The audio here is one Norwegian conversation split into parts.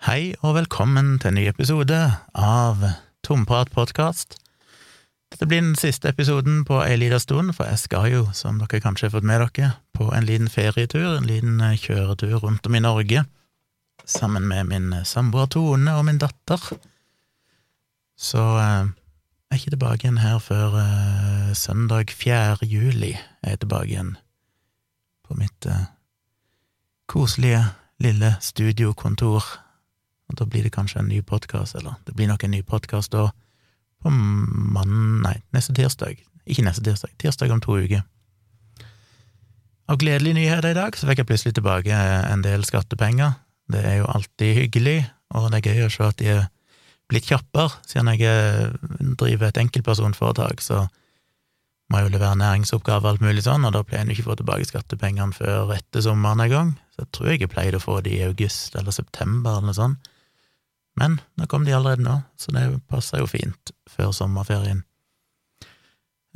Hei og velkommen til en ny episode av Tomprat podkast. Dette blir den siste episoden på ei lita stund, for jeg skal jo, som dere kanskje har fått med dere, på en liten ferietur, en liten eh, kjøretur rundt om i Norge, sammen med min samboer Tone og min datter. Så eh, jeg er ikke tilbake igjen her før eh, søndag 4. juli. Jeg er tilbake igjen på mitt eh, koselige, lille studiokontor. Og da blir det kanskje en ny podkast, eller det blir nok en ny podkast da på mann... Nei, neste tirsdag. Ikke neste tirsdag, tirsdag om to uker. Av gledelige nyheter i dag så fikk jeg plutselig tilbake en del skattepenger. Det er jo alltid hyggelig, og det er gøy å se at de er blitt kjappere. Siden jeg eh, driver et enkeltpersonforetak, så må jeg jo levere næringsoppgaver og alt mulig sånn, og da pleier en ikke å få tilbake skattepengene før etter sommeren en gang. Så jeg tror jeg jeg pleide å få de i august eller september eller noe sånt. Men nå kom de allerede nå, så det passer jo fint før sommerferien.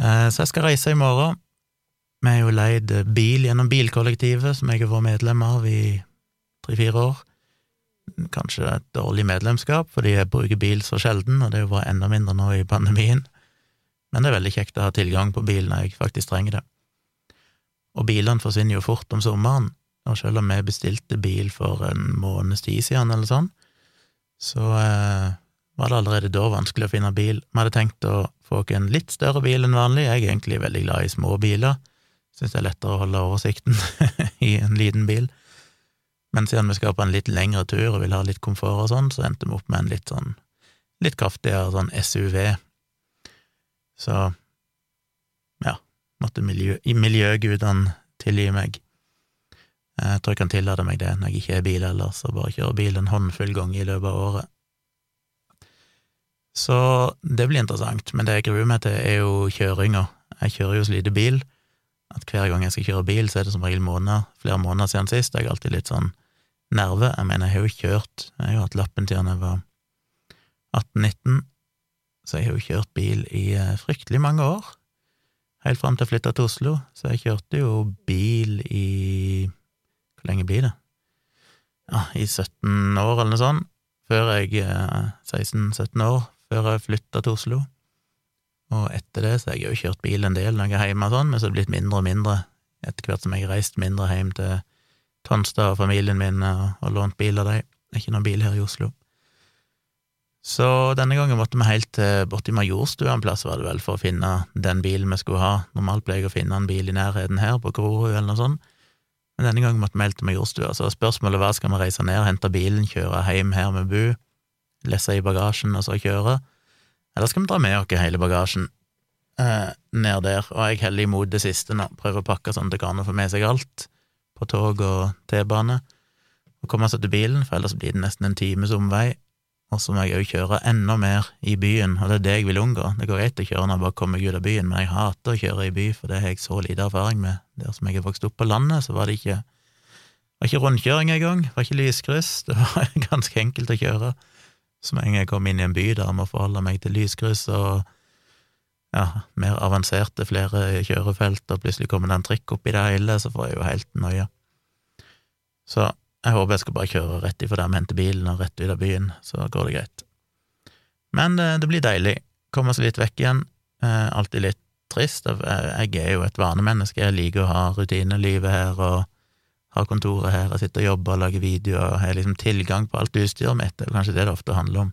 Eh, så jeg skal reise i morgen. Vi har jo leid bil gjennom bilkollektivet, som jeg har vært medlem av i tre-fire år. Kanskje et dårlig medlemskap, fordi jeg bruker bil så sjelden, og det er jo bare enda mindre nå i pandemien. Men det er veldig kjekt å ha tilgang på bil når jeg faktisk trenger det. Og bilene forsvinner jo fort om sommeren, og selv om vi bestilte bil for en måneds tid siden eller sånn, så eh, var det allerede da vanskelig å finne bil. Vi hadde tenkt å få oss en litt større bil enn vanlig, jeg er egentlig veldig glad i små biler, syns det er lettere å holde oversikten i en liten bil. Men siden vi skal på en litt lengre tur og vil ha litt komfort og sånn, så endte vi opp med en litt sånn litt kraftigere sånn SUV. Så ja, måtte miljø, miljøgudene tilgi meg. Jeg tror jeg kan tillate meg det når jeg ikke er bil ellers, og bare kjøre bil en håndfull ganger i løpet av året. Så det blir interessant, men det jeg gruer meg til, er jo kjøringa. Jeg kjører jo så lite bil at hver gang jeg skal kjøre bil, så er det som regel måneder, flere måneder siden sist. Jeg er alltid litt sånn nerve. Jeg mener, jeg har jo kjørt, jeg har jo hatt lappen siden jeg var 18-19, så jeg har jo kjørt bil i eh, fryktelig mange år. Helt fram til jeg flytta til Oslo, så jeg kjørte jo bil i Hvor lenge blir det? Ja, i 17 år eller noe sånt, før jeg 16-17 eh, år, før jeg flytta til Oslo. Og etter det så har jeg jo kjørt bil en del når jeg er hjemme og sånn, men så har det blitt mindre og mindre etter hvert som jeg har reist mindre hjem til Tonstad og familien min og, og lånt bil av dem. Det er ikke noen bil her i Oslo. Så denne gangen måtte vi helt til borti Majorstua en plass, var det vel, for å finne den bilen vi skulle ha. Normalt pleier jeg å finne en bil i nærheten her, på Grorud eller noe sånt, men denne gangen måtte vi helt til Majorstua. Så spørsmålet var skal vi reise ned, hente bilen, kjøre hjem her med Bu, lesse i bagasjen og så kjøre, eller skal vi dra med oss hele bagasjen eh, ned der? Og jeg heller imot det siste nå, prøver å pakke sånn at det går få med seg alt på tog og T-bane, og komme seg til bilen, for ellers blir det nesten en times omvei. Og så må jeg òg kjøre enda mer i byen, og det er det jeg vil unngå. Det går greit å kjøre når jeg bare kommer meg ut av byen, men jeg hater å kjøre i by, for det har jeg så lite erfaring med. Der som jeg er vokst opp på landet, så var det ikke var ikke rundkjøring engang, var ikke lyskryss, det var ganske enkelt å kjøre. Så med en gang jeg kom inn i en by der jeg må forholde meg til lyskryss og ja, mer avanserte, flere kjørefelt, og plutselig kommer det en trikk oppi det hele, så får jeg jo helt nøye. Så jeg håper jeg skal bare kjøre rett ifra der vi henter bilen, og rett ut av byen, så går det greit. Men det, eh, det blir deilig. Komme seg litt vekk igjen. Eh, alltid litt trist. Jeg er jo et vanemenneske, jeg liker å ha rutinelivet her og har kontoret her, jeg sitter og jobber og lager videoer, og har liksom tilgang på alt utstyret mitt, det er kanskje det det ofte handler om.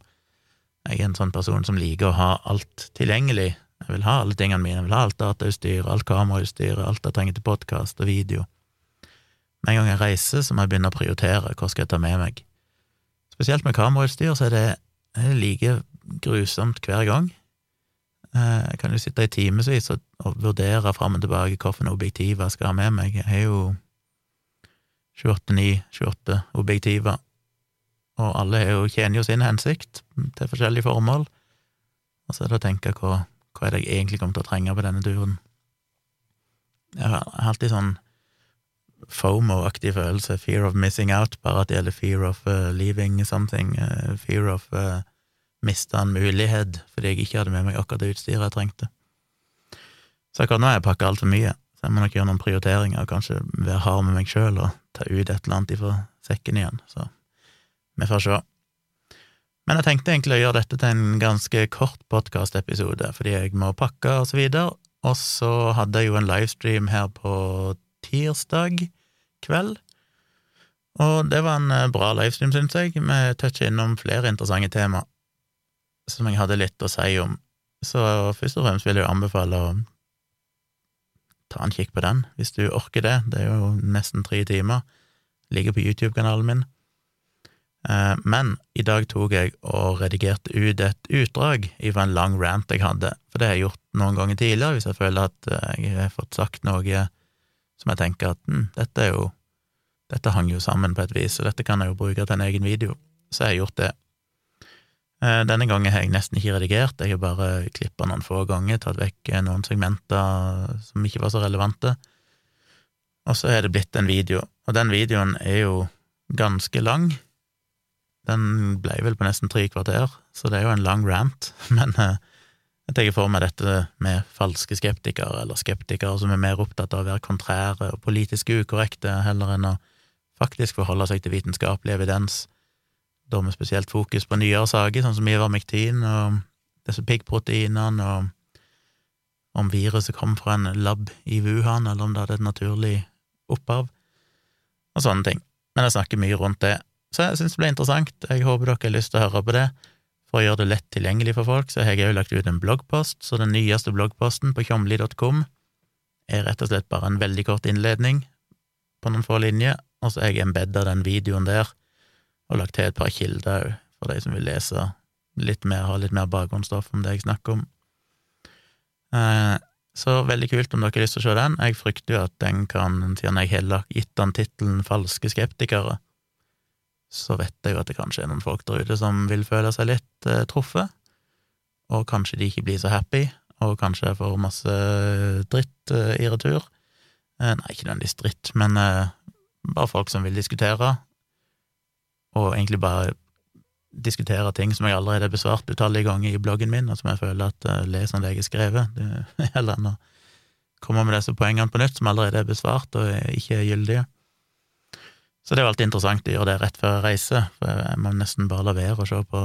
Jeg er en sånn person som liker å ha alt tilgjengelig. Jeg vil ha alle tingene mine, jeg vil ha alt datautstyr, alt kamerautstyr, alt jeg trenger til podkast og video. Med en gang jeg reiser, så må jeg begynne å prioritere hva skal jeg ta med meg. Spesielt med kamerautstyr så er det, er like grusomt hver gang. Eh, jeg kan jo sitte i timevis og, og vurdere fram og tilbake hvilke objektiver jeg skal ha med meg. Jeg har jo 28-9, 28 objektiver, og alle jo, tjener jo sin hensikt til forskjellige formål, og så er det å tenke hva, hva er det jeg egentlig kommer til å trenge på denne turen. Jeg har alltid sånn FOMO-aktig følelse, fear of missing out, bare at det gjelder fear of uh, leaving something, uh, fear of uh, mista en mulighet fordi jeg ikke hadde med meg akkurat det utstyret jeg trengte. Så akkurat nå har jeg pakka altfor mye, så jeg må nok gjøre noen prioriteringer og kanskje være hard med meg sjøl og ta ut et eller annet ifra sekken igjen, så vi får se. Men jeg tenkte egentlig å gjøre dette til en ganske kort podkastepisode, fordi jeg må pakke og så videre, og så hadde jeg jo en livestream her på tirsdag kveld, og det var en eh, bra livestream, syns jeg. Vi toucha innom flere interessante tema som jeg hadde litt å si om. Så først og fremst vil jeg anbefale å ta en kikk på den, hvis du orker det. Det er jo nesten tre timer. Ligger på YouTube-kanalen min. Eh, men i dag tok jeg og redigerte ut et utdrag fra en lang rant jeg hadde, for det har jeg gjort noen ganger tidligere, hvis jeg føler at eh, jeg har fått sagt noe som jeg tenker at hm, dette er jo Dette hang jo sammen på et vis, og dette kan jeg jo bruke til en egen video. Så jeg har gjort det. Eh, denne gangen har jeg nesten ikke redigert, jeg har bare klippa noen få ganger, tatt vekk noen segmenter som ikke var så relevante, og så er det blitt en video, og den videoen er jo ganske lang, den ble vel på nesten tre kvarter, så det er jo en lang rant, men eh, jeg tenker for meg dette med falske skeptikere, eller skeptikere som er mer opptatt av å være kontrære og politisk ukorrekte, heller enn å faktisk forholde seg til vitenskapelig evidens, da med spesielt fokus på nyere saker, sånn som Ivermectin og disse piggproteinene, og om viruset kom fra en lab i Wuhan, eller om det hadde et naturlig opphav, og sånne ting. Men jeg snakker mye rundt det, så jeg syns det ble interessant. Jeg håper dere har lyst til å høre på det. For å gjøre det lett tilgjengelig for folk, så har jeg òg lagt ut en bloggpost, så den nyeste bloggposten på tjomli.com er rett og slett bare en veldig kort innledning på noen få linjer, og så har jeg embedda den videoen der og lagt til et par kilder òg, for de som vil lese litt mer, ha litt mer bakgrunnsstoff om det jeg snakker om. Eh, så veldig kult om dere har lyst til å se den. Jeg frykter jo at den kan, siden jeg har gitt den tittelen Falske skeptikere, så vet jeg jo at det kanskje er noen folk der ute som vil føle seg litt eh, truffet, og kanskje de ikke blir så happy, og kanskje får masse dritt eh, i retur. Eh, nei, ikke nødvendigvis dritt, men eh, bare folk som vil diskutere, og egentlig bare diskutere ting som jeg allerede har besvart utallige ganger i bloggen min, og som jeg føler at uh, leser det jeg har skrevet, det, gjelder enn å komme med disse poengene på nytt som allerede er besvart og ikke er gyldige. Så det er alltid interessant å gjøre det rett før jeg reiser, for jeg må nesten bare la være å se på,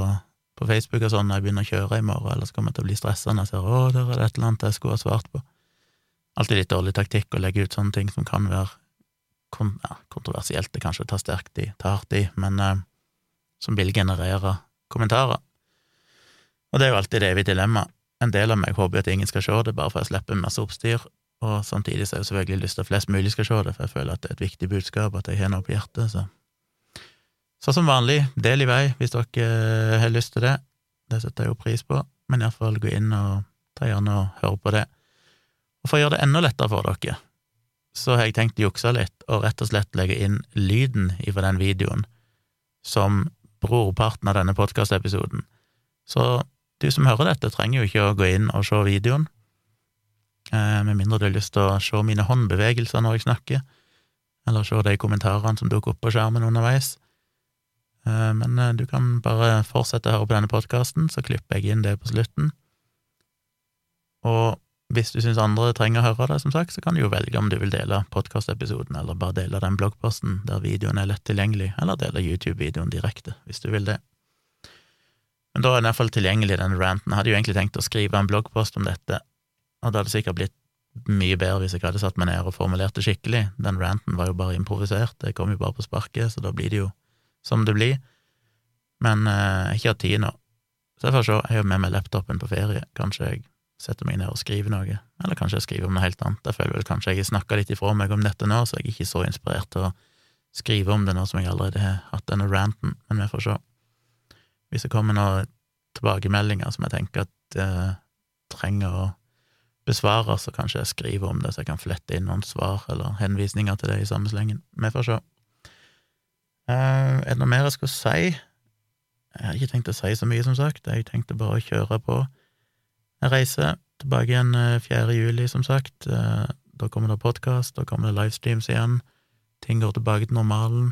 på Facebook og sånn når jeg begynner å kjøre i morgen, ellers kommer jeg til å bli stressa når jeg ser å, der er det et eller annet jeg skulle ha svart på. Alltid litt dårlig taktikk å legge ut sånne ting som kan være kon ja, kontroversielt, det kanskje tar sterkt i, tar hardt i, men eh, som vil generere kommentarer. Og det er jo alltid det evige dilemmaet. En del av meg håper at ingen skal se det, bare for å slippe masse oppstyr, og samtidig så har jeg selvfølgelig lyst til at flest mulig skal se det, for jeg føler at det er et viktig budskap, at jeg har noe på hjertet, så Så som vanlig, del i vei hvis dere eh, har lyst til det, det setter jeg jo pris på, men iallfall gå inn og ta gjerne og høre på det. Og for å gjøre det enda lettere for dere, så har jeg tenkt å jukse litt og rett og slett legge inn lyden ifra den videoen som brorparten av denne podkastepisoden. Så du som hører dette, trenger jo ikke å gå inn og se videoen, med mindre du har lyst til å se mine håndbevegelser når jeg snakker, eller se de kommentarene som dukker opp på skjermen underveis. Eh, men eh, du kan bare fortsette å høre på denne podkasten, så klipper jeg inn det på slutten. Og hvis du syns andre trenger å høre det, som sagt, så kan du jo velge om du vil dele podkastepisoden, eller bare dele den bloggposten der videoen er lett tilgjengelig, eller dele YouTube-videoen direkte, hvis du vil det. Men da er den iallfall tilgjengelig, den ranten. Jeg hadde jo egentlig tenkt å skrive en bloggpost om dette, og det hadde sikkert blitt mye bedre hvis jeg hadde satt meg ned og formulert det skikkelig. Den ranten var jo bare improvisert, det kom jo bare på sparket, så da blir det jo som det blir. Men eh, jeg har ikke hatt tid nå, så jeg får se. Jeg har jo med meg laptopen på ferie. Kanskje jeg setter meg ned og skriver noe, eller kanskje jeg skriver om noe helt annet. Jeg føler vel kanskje jeg har snakka litt ifra meg om dette nå, så jeg er ikke så inspirert til å skrive om det nå som jeg allerede har hatt denne ranten, men vi får se. Hvis det kommer noen tilbakemeldinger som jeg tenker at eh, trenger å besvare, så kanskje jeg skriver om det, så jeg kan flette inn noen svar eller henvisninger til det i samme slengen. Vi får se. Uh, er det noe mer jeg skulle si? Jeg har ikke tenkt å si så mye, som sagt. Jeg tenkte bare å kjøre på. Jeg reiser tilbake igjen 4. Eh, juli, som sagt. Uh, da kommer det podkast, da kommer det livestreams igjen. Ting går tilbake til normalen.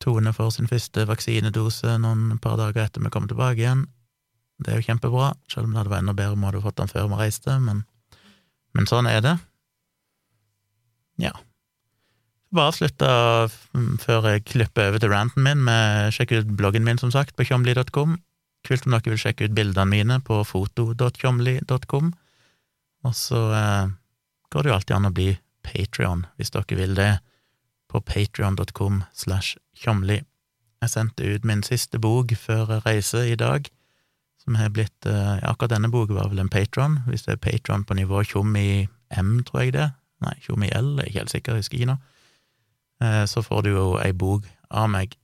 Tone får sin første vaksinedose noen par dager etter vi kommer tilbake igjen. Det er jo kjempebra, selv om det hadde vært enda bedre om vi hadde fått den før vi reiste, men, men sånn er det. Ja. Bare avslutte mm, før jeg klipper over til ranten min, med sjekk ut bloggen min, som sagt, på tjomli.com. Kult om dere vil sjekke ut bildene mine på foto.tjomli.com. Og så eh, går det jo alltid an å bli Patrion, hvis dere vil det, på patrion.com slash tjomli. Jeg sendte ut min siste bok før jeg reiser i dag, som har blitt eh, ja, Akkurat denne boka var vel en patron, hvis det er patron på nivå tjom i M, tror jeg det. Nei, tjom i L, jeg er ikke helt sikker, jeg husker ikke nå. Eh, så får du jo ei bok av meg,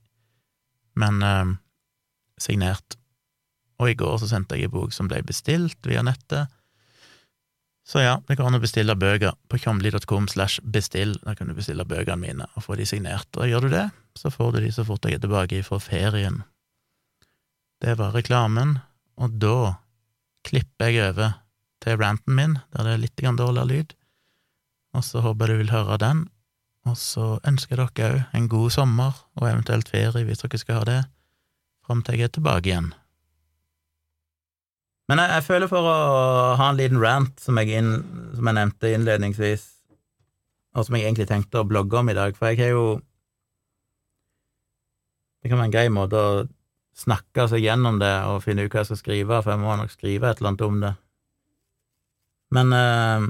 men eh, signert. Og i går så sendte jeg ei bok som ble bestilt via nettet. Så ja, det går an å bestille bøker på tjomli.com slash bestill. Da kan du bestille bøkene mine og få de signert. Og gjør du det, så får du de så fort jeg er tilbake fra ferien. Det var reklamen, og da klipper jeg over til ranten min, der det er litt dårligere lyd, og så håper jeg du vil høre den, og så ønsker jeg dere òg en god sommer, og eventuelt ferie hvis dere skal ha det, fram til jeg er tilbake igjen. Men jeg, jeg, føler for å ha en liten rant, som jeg, inn, som jeg nevnte innledningsvis, og som jeg egentlig tenkte å blogge om i dag, for jeg har jo Det kan være en grei måte å snakke seg gjennom det og finne ut hva jeg skal skrive, for jeg må nok skrive et eller annet om det. Men eh,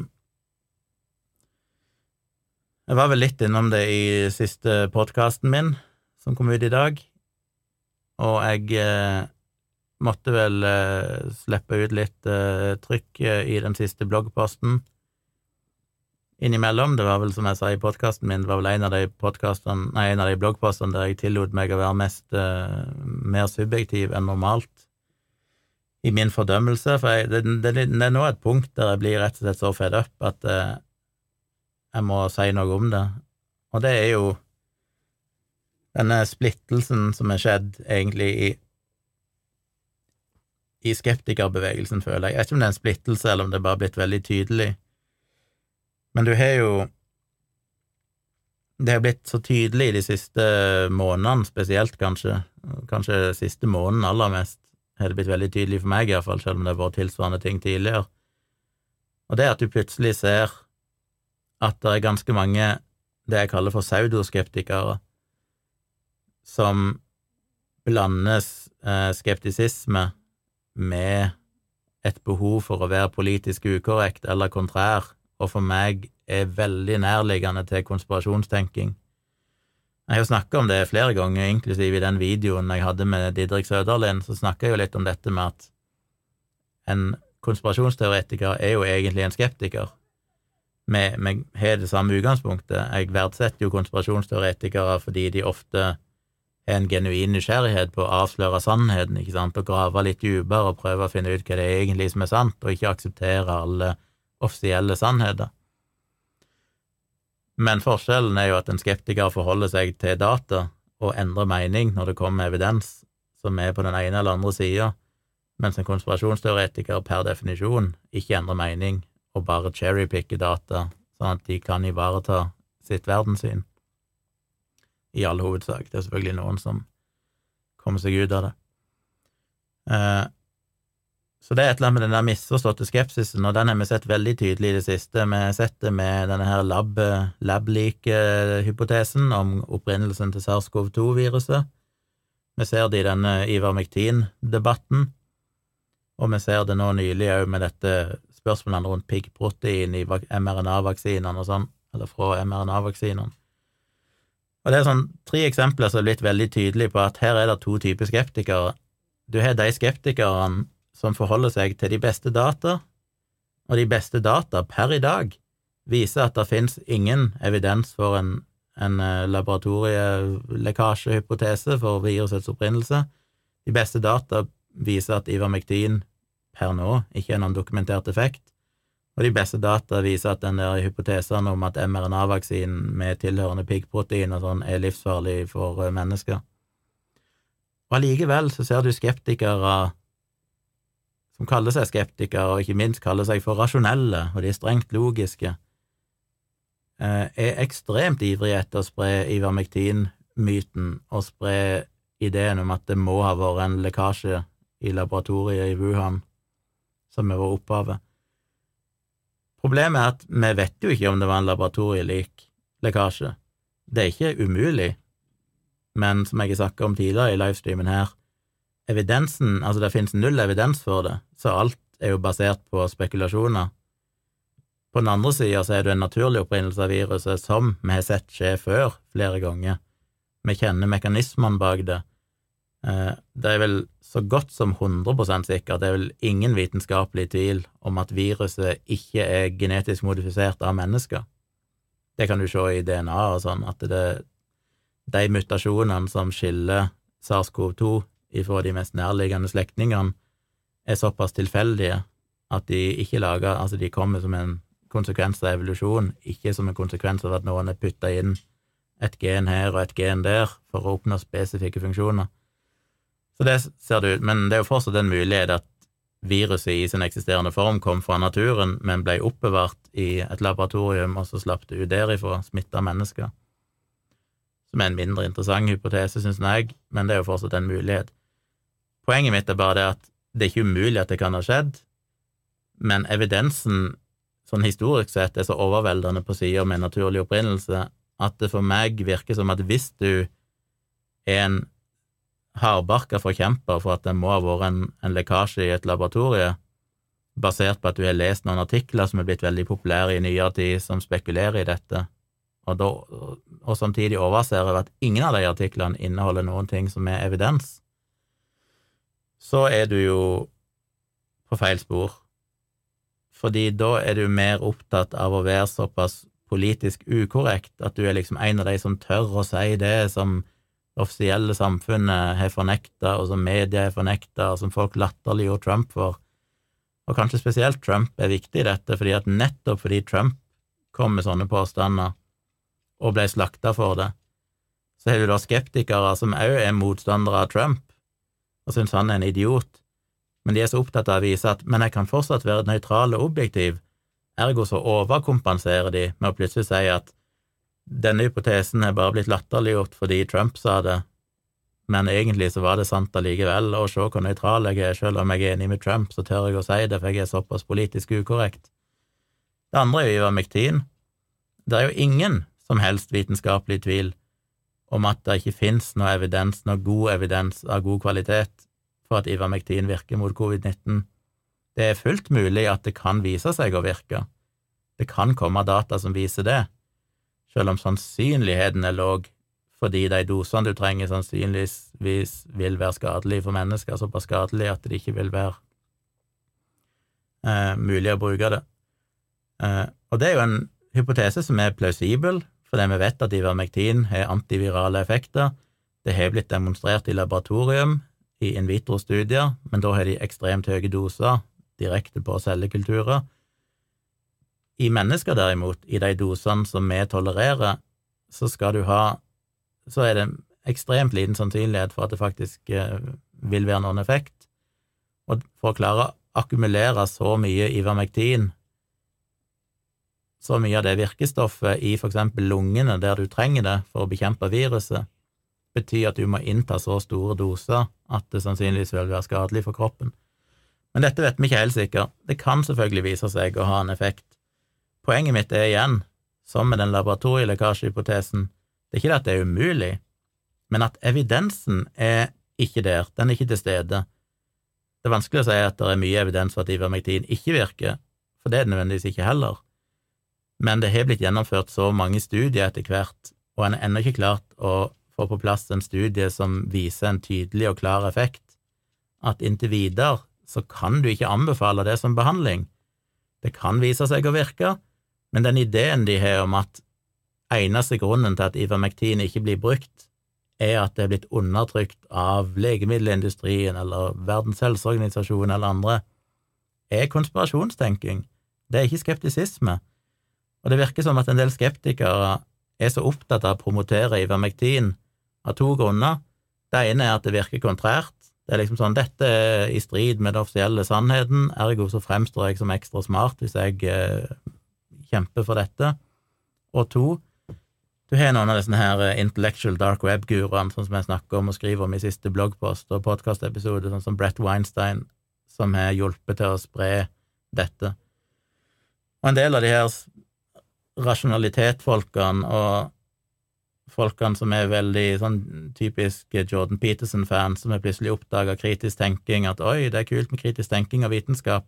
jeg var vel litt innom det i siste podkasten min, som kom ut i dag, og jeg eh, måtte vel eh, slippe ut litt eh, trykk eh, i den siste bloggposten innimellom. Det var vel, som jeg sa i podkasten min, det var vel en av de nei, en av de bloggpostene der jeg tillot meg å være mest uh, mer subjektiv enn normalt i min fordømmelse, for jeg, det, det, det, er nå et punkt der jeg blir rett og slett så fed up at uh, jeg må si noe om det, og det er jo denne splittelsen som er skjedd egentlig i i skeptikerbevegelsen, føler jeg. Jeg vet ikke om det er en splittelse, eller om det er bare blitt veldig tydelig. Men du har jo Det har blitt så tydelig de siste månedene, spesielt kanskje, kanskje siste måneden aller mest, har det blitt veldig tydelig for meg, iallfall, selv om det har vært tilsvarende ting tidligere. Og det at du plutselig ser at det er ganske mange det jeg kaller for pseudoskeptikere, som blandes eh, skeptisisme med et behov for å være politisk ukorrekt eller kontrær, og for meg er veldig nærliggende til konspirasjonstenking. Jeg har jo snakka om det flere ganger, inklusiv i den videoen jeg hadde med Didrik Søderlind, så snakka jeg jo litt om dette med at en konspirasjonsteoretiker er jo egentlig en skeptiker vi har det samme utgangspunktet. Jeg verdsetter jo konspirasjonsteoretikere fordi de ofte har en genuin nysgjerrighet på å avsløre sannheten, ikke sant, og grave litt dypere og prøve å finne ut hva det er egentlig som er sant, og ikke akseptere alle offisielle sannheter. Men forskjellen er jo at en skeptiker forholder seg til data og endrer mening når det kommer evidens som er på den ene eller andre sida, mens en konspirasjonsteoretiker per definisjon ikke endrer mening og bare cherrypicker data, sånn at de kan ivareta sitt verdenssyn. I all hovedsak. Det er selvfølgelig noen som kommer seg ut av det. Så det er et eller annet med den der misforståtte skepsisen, og den har vi sett veldig tydelig i det siste. Vi har sett det med denne her lab-like-hypotesen om opprinnelsen til SARS-CoV-2-viruset. Vi ser det i denne Ivermectin-debatten, og vi ser det nå nylig òg med dette spørsmålene rundt piggprotein i mRNA-vaksinene og sånn, eller fra mRNA-vaksinene. Og det er sånn tre eksempler som er blitt veldig tydelige på at her er det to typer skeptikere. Du har de skeptikerne som forholder seg til de beste data, og de beste data per i dag viser at det finnes ingen evidens for en, en eh, laboratorielekkasjehypotese for virusets opprinnelse. De beste data viser at Ivermectin per nå ikke er noen dokumentert effekt, og de beste data viser at den der hypotesen om at mRNA-vaksinen med tilhørende piggprotein og sånn er livsfarlig for eh, mennesker. Og allikevel så ser du skeptikere som kaller seg skeptikere, og ikke minst kaller seg for rasjonelle, og de er strengt logiske, eh, er ekstremt ivrige etter å spre ivermektin-myten og spre ideen om at det må ha vært en lekkasje i laboratoriet i Wuhan som var opphavet. Problemet er at vi vet jo ikke om det var en laboratorielik lekkasje. Det er ikke umulig, men som jeg har snakket om tidligere i livestreamen her, evidensen, altså det finnes null evidens for det, så alt er jo basert på spekulasjoner. På den andre sida så er det en naturlig opprinnelse av viruset som vi har sett skje før flere ganger. Vi kjenner mekanismene bak det. Eh, det er vel så godt som 100% sikkert, det er vel ingen vitenskapelig tvil om at viruset ikke er genetisk modifisert av mennesker. Det kan du se i DNA og sånn, at det, de mutasjonene som skiller SARS-CoV-2 ifra de mest nærliggende slektningene, er såpass tilfeldige at de ikke lager Altså, de kommer som en konsekvens av evolusjon, ikke som en konsekvens av at noen er putta inn et gen her og et gen der for å oppnå spesifikke funksjoner. Så det ser det ut, men det er jo fortsatt en mulighet at viruset i sin eksisterende form kom fra naturen, men ble oppbevart i et laboratorium, og så slapp det ut derifra, smitta mennesker. Som er en mindre interessant hypotese, syns jeg, men det er jo fortsatt en mulighet. Poenget mitt er bare det at det er ikke umulig at det kan ha skjedd, men evidensen sånn historisk sett er så overveldende på sida med naturlig opprinnelse at det for meg virker som at hvis du er en hardbarka forkjemper for at det må ha vært en, en lekkasje i et laboratorie, basert på at du har lest noen artikler som er blitt veldig populære i nyere tid, som spekulerer i dette, og, da, og samtidig overser over at ingen av de artiklene inneholder noen ting som er evidens, så er du jo på feil spor. Fordi da er du mer opptatt av å være såpass politisk ukorrekt at du er liksom en av de som tør å si det som offisielle samfunnet har fornekta, og som media har fornekta, og som folk latterliggjorde Trump for. Og kanskje spesielt Trump er viktig i dette, fordi at nettopp fordi Trump kom med sånne påstander og ble slakta for det, så har du da skeptikere som òg er motstandere av Trump og syns han er en idiot, men de er så opptatt av å vise at men jeg kan fortsatt være nøytral og objektiv, ergo så overkompenserer de med å plutselig si at denne hypotesen er bare blitt latterliggjort fordi Trump sa det, men egentlig så var det sant allikevel, og se hvor nøytral jeg er, selv om jeg er enig med Trump, så tør jeg å si det, for jeg er såpass politisk ukorrekt. Det andre er jo Ivar McTean. Det er jo ingen som helst vitenskapelig tvil om at det ikke finnes noe evidens, noe god evidens av god kvalitet for at ivermektin virker mot covid-19. Det er fullt mulig at det kan vise seg å virke. Det kan komme data som viser det, selv om sannsynligheten er låg, fordi de dosene du trenger, sannsynligvis vil være skadelige for mennesker, såpass skadelige at det ikke vil være eh, mulig å bruke det. Eh, og det er jo en hypotese som er plausibel, fordi vi vet at ivermektin har antivirale effekter. Det har blitt demonstrert i laboratorium, i in vitro-studier, men da har de ekstremt høye doser direkte på cellekulturer. I mennesker, derimot, i de dosene som vi tolererer, så skal du ha Så er det ekstremt liten sannsynlighet for at det faktisk eh, vil være noen effekt. Og for å klare å akkumulere så mye ivermektin, så mye av det virkestoffet i eksempel lungene der du trenger det for å bekjempe viruset, betyr at du må innta så store doser at det sannsynligvis vil være skadelig for kroppen. Men dette vet vi ikke helt sikkert. Det kan selvfølgelig vise seg å ha en effekt. Poenget mitt er igjen, som med den laboratorielekkasjehypotesen, det er ikke det at det er umulig, men at evidensen er ikke der, den er ikke til stede. Det er vanskelig å si at det er mye evidens for at ivermektin ikke virker, for det er det nødvendigvis ikke heller, men det har blitt gjennomført så mange studier etter hvert, og en har ennå ikke klart å få på plass en studie som viser en tydelig og klar effekt, at inntil videre så kan du ikke anbefale det som behandling. Det kan vise seg å virke, men den ideen de har om at eneste grunnen til at ivermektin ikke blir brukt, er at det er blitt undertrykt av legemiddelindustrien eller Verdens helseorganisasjon eller andre, er konspirasjonstenking. Det er ikke skeptisisme. Og det virker som at en del skeptikere er så opptatt av å promotere ivermektin av to grunner. Det ene er at det virker kontrært. Det er liksom sånn dette er i strid med den offisielle sannheten, ergo så fremstår jeg som ekstra smart hvis jeg eh, kjemper for dette. Og to, du har noen av disse her eh, intellectual dark web-guruene, sånn som jeg snakker om og skriver om i siste bloggpost og podkastepisode, sånn som Brett Weinstein, som har hjulpet til å spre dette. Og en del av de her rasjonalitetfolkene og, folkene som er veldig sånn typisk Jordan Peterson-fans, som er plutselig oppdaga kritisk tenking, at oi, det er kult med kritisk tenking og vitenskap,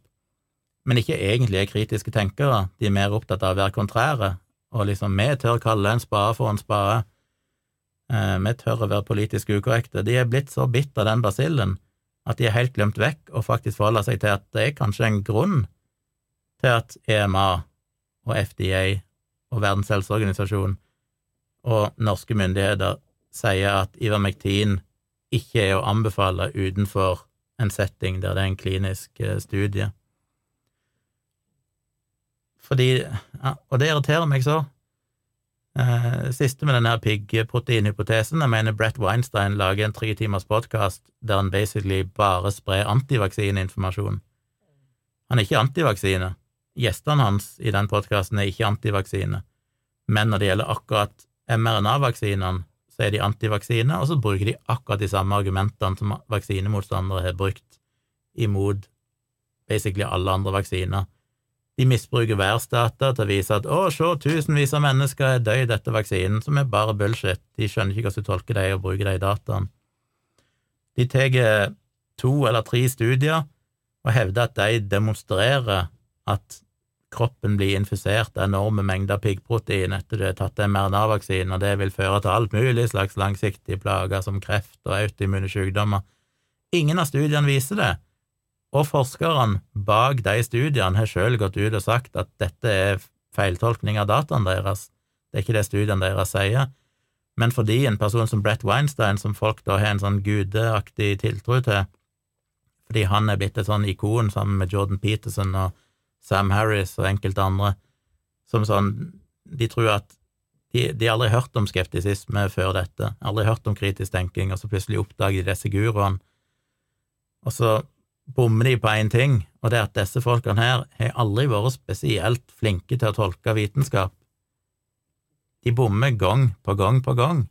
men ikke egentlig er kritiske tenkere, de er mer opptatt av å være kontrære, og liksom vi tør kalle en spade for en spade, eh, vi tør å være politisk ukorrekte, de er blitt så bitt av den basillen at de er helt glemt vekk og faktisk forholder seg til at det er kanskje en grunn til at EMA og FDA og Verdens helseorganisasjon og norske myndigheter sier at Ivermektin ikke er å anbefale utenfor en setting der det er en klinisk eh, studie. Fordi ja, Og det irriterer meg så. Eh, siste med denne piggproteinhypotesen. Jeg mener Brett Weinstein lager en tre timers podkast der han basically bare sprer antivaksineinformasjon. Han er ikke antivaksine. Gjestene hans i den podkasten er ikke antivaksine. Men når det gjelder akkurat mRNA-vaksinene, så er de antivaksine, og så bruker de akkurat de samme argumentene som vaksinemotstandere har brukt imot basically alle andre vaksiner. De misbruker værsdata til å vise at å, se, tusenvis av mennesker er døde etter vaksinen, som er bare bullshit. De skjønner ikke hvordan du tolker det og bruker de dataene. De tar to eller tre studier og hevder at de demonstrerer at kroppen blir infisert av enorme mengder piggprotein etter du har tatt mRNA-vaksinen, og det vil føre til alt mulig slags langsiktige plager som kreft og autoimmune sykdommer. Ingen av studiene viser det, og forskerne bak de studiene har sjøl gått ut og sagt at dette er feiltolkning av dataene deres, det er ikke det studiene deres sier, men fordi en person som Brett Weinstein, som folk da har en sånn gudeaktig tiltro til, fordi han er blitt et sånn ikon sammen med Jordan Peterson og Sam Harris og enkelte andre, som sånn De tror at de, de har aldri hørt om skeptisisme før dette, aldri hørt om kritisk tenking, og så plutselig oppdager de disse guruene, og så bommer de på én ting, og det er at disse folkene her har aldri vært spesielt flinke til å tolke vitenskap. De bommer gang på gang på gang.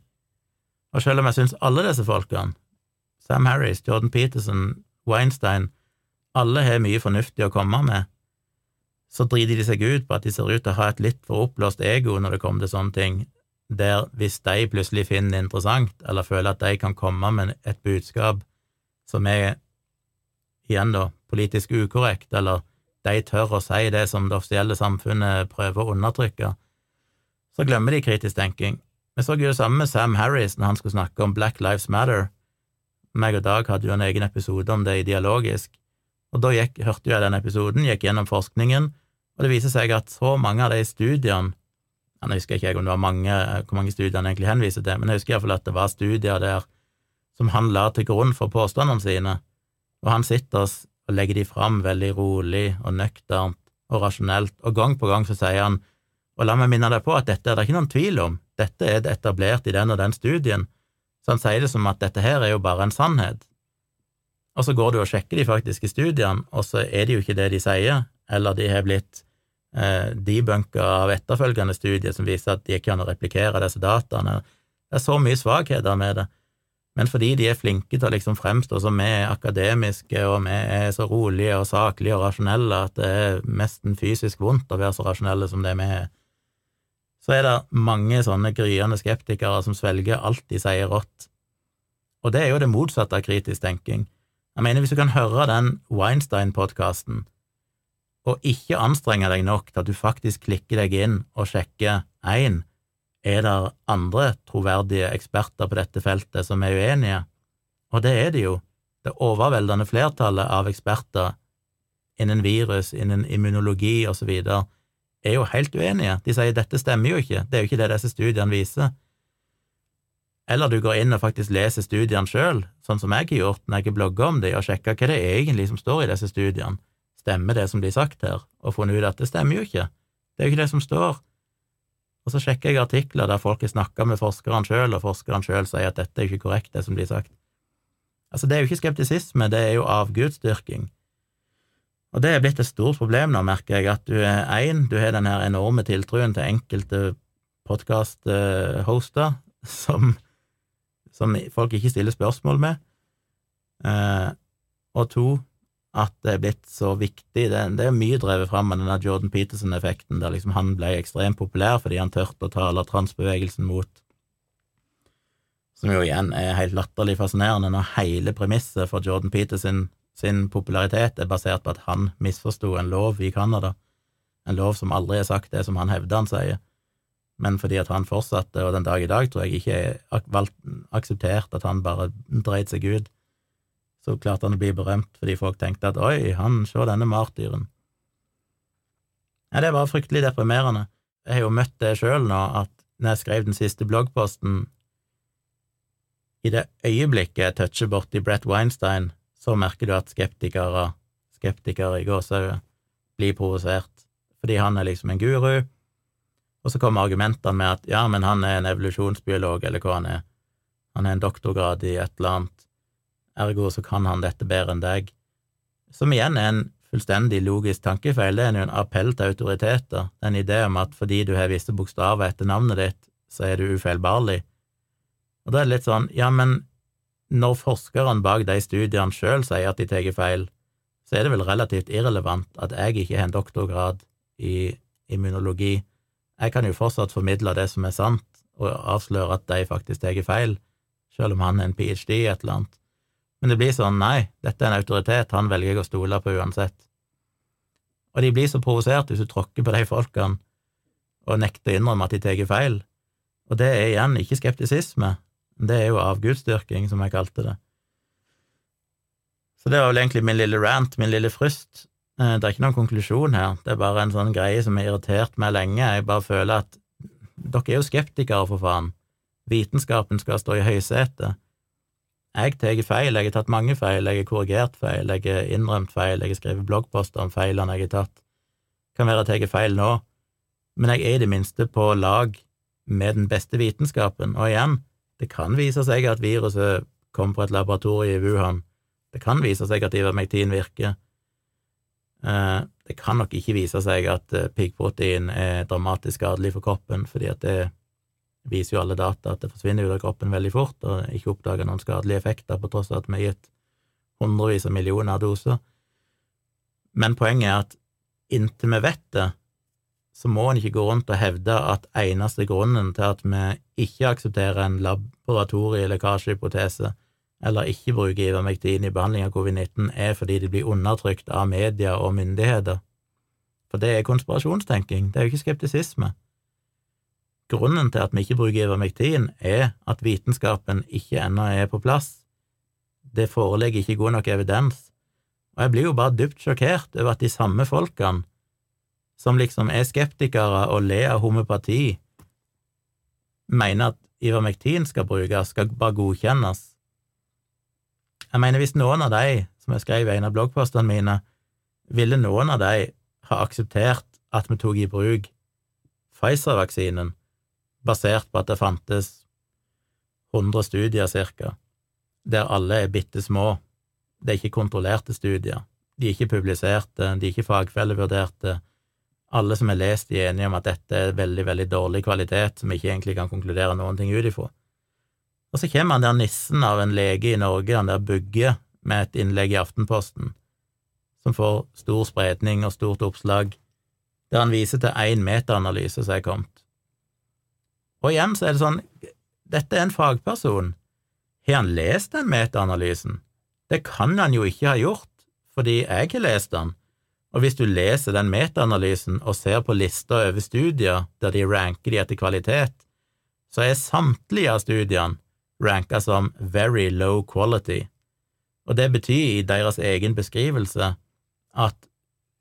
Og selv om jeg syns alle disse folkene, Sam Harris, Jordan Peterson, Weinstein, alle har mye fornuftig å komme med, så driter de seg ut på at de ser ut til å ha et litt for oppblåst ego når det kommer til sånne ting, der hvis de plutselig finner det interessant, eller føler at de kan komme med et budskap som er igjen da, politisk ukorrekt, eller de tør å si det som det offisielle samfunnet prøver å undertrykke, så glemmer de kritisk tenking. Vi så jo det samme med Sam Harris når han skulle snakke om Black Lives Matter. Meg og Dag hadde jo en egen episode om det i Dialogisk, og da gikk, hørte jeg den episoden, gikk gjennom forskningen, og det viser seg at så mange av de studiene Jeg husker ikke om det var mange, hvor mange studier han egentlig henviser til, men jeg husker iallfall at det var studier der som han la til grunn for påstandene sine, og han sitter og legger de fram veldig rolig og nøkternt og rasjonelt, og gang på gang så sier han, og la meg minne deg på at dette er det ikke noen tvil om, dette er det etablert i den og den studien, så han sier det som at dette her er jo bare en sannhet. Og så går du og sjekker de faktiske studiene, og så er det jo ikke det de sier, eller de har blitt eh, debunka av etterfølgende studier som viser at de ikke kan replikere disse dataene. Det er så mye svakheter med det men fordi de er flinke til å liksom fremstå som vi er akademiske, og vi er så rolige og saklige og rasjonelle at det er nesten fysisk vondt å være så rasjonelle som det vi er, så er det mange sånne gryende skeptikere som svelger alt de sier rått. Og det er jo det motsatte av kritisk tenking. Jeg mener, hvis du kan høre den Weinstein-podkasten, og ikke anstrenge deg nok til at du faktisk klikker deg inn og sjekker én, er det andre troverdige eksperter på dette feltet som er uenige, og det er det jo. Det overveldende flertallet av eksperter innen virus, innen immunologi osv. er jo helt uenige. De sier dette stemmer jo ikke, det er jo ikke det disse studiene viser. Eller du går inn og faktisk leser studiene sjøl, sånn som jeg har gjort når jeg blogger om dem, og sjekker hva det egentlig som står i disse studiene. Stemmer det som blir sagt her? Og funnet ut at det stemmer jo ikke. Det er jo ikke det som står. Og så sjekker jeg artikler der folk har snakka med forskerne sjøl, og forskerne sjøl sier at dette er ikke korrekt, det som blir sagt. Altså, det er jo ikke skeptisisme, det er jo avgudsdyrking. Og det er blitt et stort problem nå, merker jeg, at du er én, du har den her enorme tiltruen til enkelte podkast-hoster som, som, folk ikke stiller spørsmål med, eh, og to, at det er blitt så viktig. Det, det er mye drevet fram med denne Jordan Peterson-effekten, der liksom han ble ekstremt populær fordi han turte å tale transbevegelsen mot som jo igjen er helt latterlig fascinerende når hele premisset for Jordan Peterson sin popularitet er basert på at han misforsto en lov i Canada, en lov som aldri er sagt det som han hevder han sier, men fordi at han fortsatte, og den dag i dag tror jeg ikke valgt, akseptert at han bare dreit seg ut, så klarte han å bli berømt fordi folk tenkte at oi, han, se denne martyren. Ja, det var fryktelig deprimerende. Jeg har jo møtt det sjøl nå, at når jeg skrev den siste bloggposten, i det øyeblikket jeg toucher borti Brett Weinstein, så merker du at skeptikere, skeptikere i gåsehudet, blir provosert, fordi han er liksom en guru, og så kommer argumentene med at ja, men han er en evolusjonsbiolog, eller hva han er, han er en doktorgrad i et eller annet, ergo så kan han dette bedre enn deg, som igjen er en fullstendig logisk tankefeil, det er jo en appell til autoriteter, en idé om at fordi du har visse bokstaver etter navnet ditt, så er du ufeilbarlig. Og da er det litt sånn, ja, men når forskerne bak de studiene sjøl sier at de tar feil, så er det vel relativt irrelevant at jeg ikke har en doktorgrad i immunologi. Jeg kan jo fortsatt formidle det som er sant, og avsløre at de faktisk tar feil, selv om han er en ph.d. i et eller annet. Men det blir sånn, nei, dette er en autoritet, han velger jeg å stole på uansett. Og de blir så provosert hvis du tråkker på de folkene og nekter å innrømme at de tar feil. Og det er igjen ikke skeptisisme, det er jo avgudsdyrking, som jeg kalte det. Så det var vel egentlig min lille rant, min lille fryst. Eh, det er ikke noen konklusjon her, det er bare en sånn greie som har irritert meg lenge. Jeg bare føler at dere er jo skeptikere, for faen. Vitenskapen skal stå i høysetet. Jeg tar feil, jeg har tatt mange feil, jeg har korrigert feil, jeg har innrømt feil, jeg har skrevet bloggposter om feilene jeg har tatt. Kan være at jeg tar feil nå, men jeg er i det minste på lag med den beste vitenskapen, og igjen, det kan vise seg at viruset kom fra et laboratorium i Wuhan, det kan vise seg at ivermektin virker, det kan nok ikke vise seg at eh, piggprotein er dramatisk skadelig for kroppen, fordi at det viser jo alle data at det forsvinner ut av kroppen veldig fort, og ikke oppdager noen skadelige effekter, på tross av at vi har gitt hundrevis av millioner av doser. Men poenget er at inntil vi vet det, så må en ikke gå rundt og hevde at eneste grunnen til at vi ikke aksepterer en laboratorielekkasjehypotese, eller ikke bruker ivermektin i behandling av covid-19, er fordi de blir undertrykt av media og myndigheter. For det er konspirasjonstenking, det er jo ikke skeptisisme. Grunnen til at vi ikke bruker ivermektin, er at vitenskapen ikke ennå er på plass. Det foreligger ikke god nok evidens, og jeg blir jo bare dypt sjokkert over at de samme folkene, som liksom er skeptikere og ler av homopati, mener at ivermektin skal brukes, skal bare godkjennes. Jeg mener, hvis noen av de, som jeg skrev i en av bloggpostene mine, ville noen av de ha akseptert at vi tok i bruk Pfizer-vaksinen, basert på at det fantes 100 studier cirka, der alle er bitte små. Det er ikke kontrollerte studier. De er ikke publiserte, de er ikke fagfellevurderte. Alle som har lest, er enige om at dette er veldig, veldig dårlig kvalitet, som vi ikke egentlig kan konkludere noen ting ut ifra. Og så kommer han der nissen av en lege i Norge, han der Bugge, med et innlegg i Aftenposten, som får stor spredning og stort oppslag, der han viser til én metaanalyse som er kommet. Og igjen så er det sånn, dette er en fagperson. Har han lest den metaanalysen? Det kan han jo ikke ha gjort, fordi jeg har lest den. Og hvis du leser den metaanalysen og ser på lista over studier der de ranker de etter kvalitet, så er samtlige av studiene ranka som very low quality. Og det betyr i deres egen beskrivelse at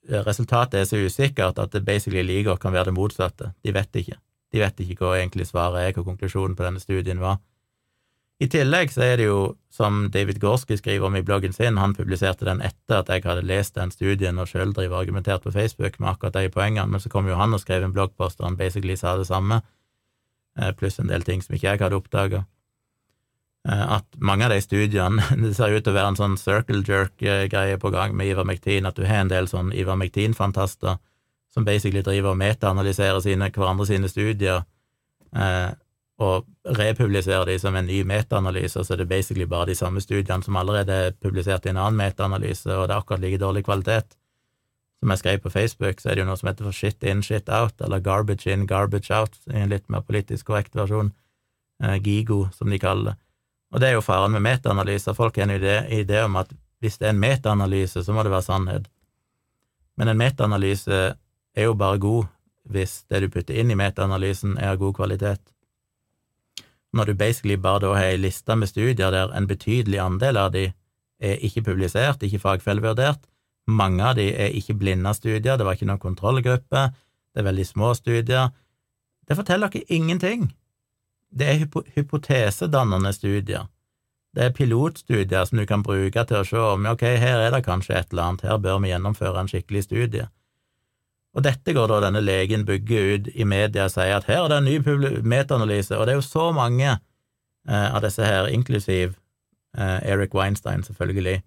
resultatet er så usikkert at det basically like godt kan være det motsatte. De vet ikke. De vet ikke hva egentlig svaret er, hva konklusjonen på denne studien var. I tillegg så er det jo, som David Gorski skriver om i bloggen sin, han publiserte den etter at jeg hadde lest den studien og sjøl driver og argumentert på Facebook med akkurat de poengene, men så kom jo han og skrev en bloggpost og han basically sa det samme, eh, pluss en del ting som ikke jeg hadde oppdaga. Eh, at mange av de studiene Det ser ut til å være en sånn circle jerk-greie på gang med Ivermektin, at du har en del sånn Ivermektin-fantaster som basically driver og metaanalyserer hverandre sine studier, eh, og republiserer de som en ny metaanalyse, så det er basically bare de samme studiene som allerede er publisert i en annen metaanalyse, og det er akkurat like dårlig kvalitet. Som jeg skrev på Facebook, så er det jo noe som heter for shit in, shit out, eller garbage in, garbage out, i en litt mer politisk korrekt versjon, eh, GIGO, som de kaller det. Og det er jo faren med metaanalyser. Folk har en idé, idé om at hvis det er en metaanalyse, så må det være sannhet. Men en metaanalyse er jo bare god hvis det du putter inn i metaanalysen, er av god kvalitet. Når du basically bare da har ei liste med studier der en betydelig andel av de er ikke publisert, ikke fagfellevurdert, mange av de er ikke blinda studier, det var ikke noen kontrollgruppe, det er veldig små studier, det forteller dere ingenting. Det er hypo hypotesedannende studier. Det er pilotstudier som du kan bruke til å se om ok, her er det kanskje et eller annet, her bør vi gjennomføre en skikkelig studie. Og dette går da denne legen bygger ut i media og sier at her er det en ny metaanalyse, og det er jo så mange eh, av disse her, inklusiv eh, Eric Weinstein, selvfølgelig.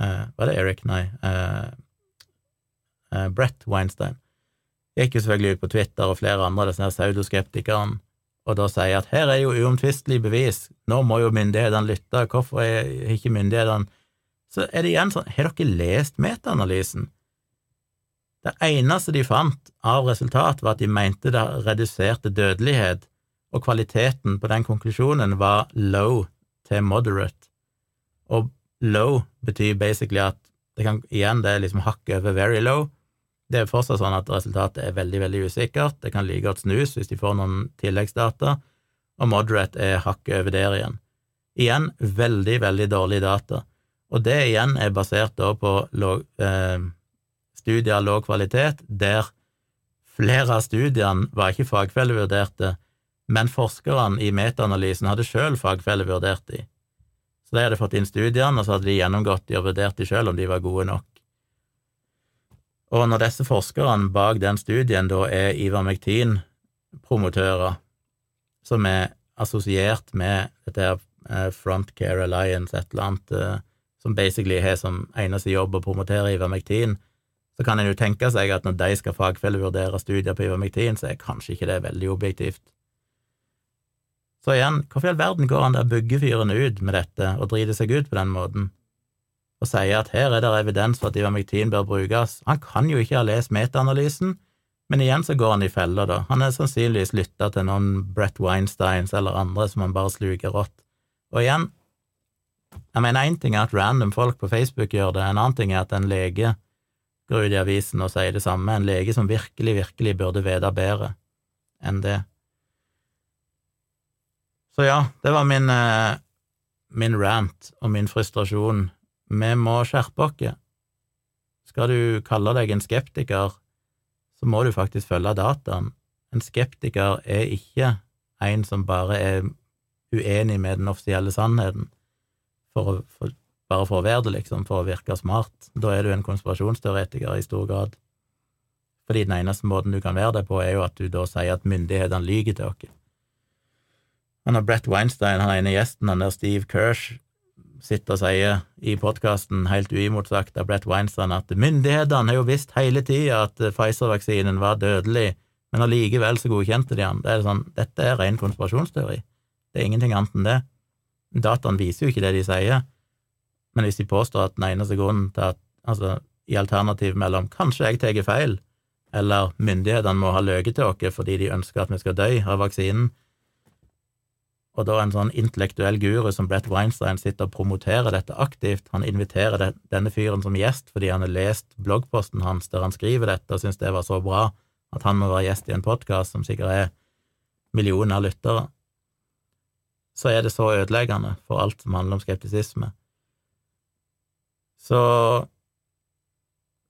Eh, var det Eric? Nei. Eh, eh, Brett Weinstein. Gikk jo selvfølgelig ut på Twitter og flere andre av disse her pseudoskeptikerne og da sier at her er jo uomtvistelig bevis, nå må jo myndighetene lytte, hvorfor er ikke myndighetene Så er det igjen sånn, har dere lest metaanalysen? Det eneste de fant av resultat, var at de mente det reduserte dødelighet, og kvaliteten på den konklusjonen var low til moderate. Og low betyr basically at det kan, igjen, det er liksom hakket over very low, det er fortsatt sånn at resultatet er veldig, veldig usikkert. Det kan like godt snus hvis de får noen tilleggsdata, og moderate er hakket over der igjen. Igjen veldig, veldig dårlig data, og det igjen er basert da på eh, studier av lav kvalitet, der flere av studiene var ikke fagfellevurderte, men forskerne i metaanalysen hadde sjøl fagfellevurdert de. Så de hadde fått inn studiene, og så hadde de gjennomgått de og vurdert de sjøl om de var gode nok. Og når disse forskerne bak den studien da er Ivermectin-promotører, som er assosiert med dette eh, Frontcare Alliance, et eller annet, eh, som basically har som eneste jobb å promotere Ivermectin, så kan en jo tenke seg at når de skal fagfellevurdere studier på Ivermectin, så er kanskje ikke det veldig objektivt. Så igjen, hvorfor i all verden går han der byggefyren ut med dette og driter seg ut på den måten? Og sier at her er det evidens for at ivermektin bør brukes. Han kan jo ikke ha lest metaanalysen, men igjen så går han i fella, da. Han er sannsynligvis lytta til noen Brett Weinsteins eller andre som han bare sluker rått. Og igjen, jeg mener én ting er at random folk på Facebook gjør det, en annen ting er at en lege går ut i avisen og sier det samme, en lege som virkelig, virkelig burde vite bedre enn det. Så ja, det var min, eh, min rant og min frustrasjon vi må skjerpe oss. Skal du kalle deg en skeptiker, så må du faktisk følge dataen. En skeptiker er ikke en som bare er uenig med den offisielle sannheten, for for, bare for å være det, liksom, for å virke smart. Da er du en konspirasjonsteoretiker i stor grad. Fordi den eneste måten du kan være det på, er jo at du da sier at myndighetene lyver til oss. Han har Brett Weinstein, han ene gjesten, han der Steve Kirsch, sitter og sier i podkasten, helt uimotsagt av Brett Weinstein, at myndighetene har jo visst hele tida at Pfizer-vaksinen var dødelig, men allikevel så godkjente de den. Det er sånn, dette er ren konspirasjonsteori. Det er ingenting annet enn det. Dataen viser jo ikke det de sier, men hvis de påstår at den eneste grunnen til at, altså, i alternativ mellom kanskje jeg tar feil, eller myndighetene må ha løyet til oss fordi de ønsker at vi skal dø av vaksinen, og da en sånn intellektuell guru som Brett Weinstein sitter og promoterer dette aktivt. Han inviterer denne fyren som gjest fordi han har lest bloggposten hans der han skriver dette og syns det var så bra at han må være gjest i en podkast som sikkert er millioner av lyttere. Så er det så ødeleggende for alt som handler om skeptisisme. Så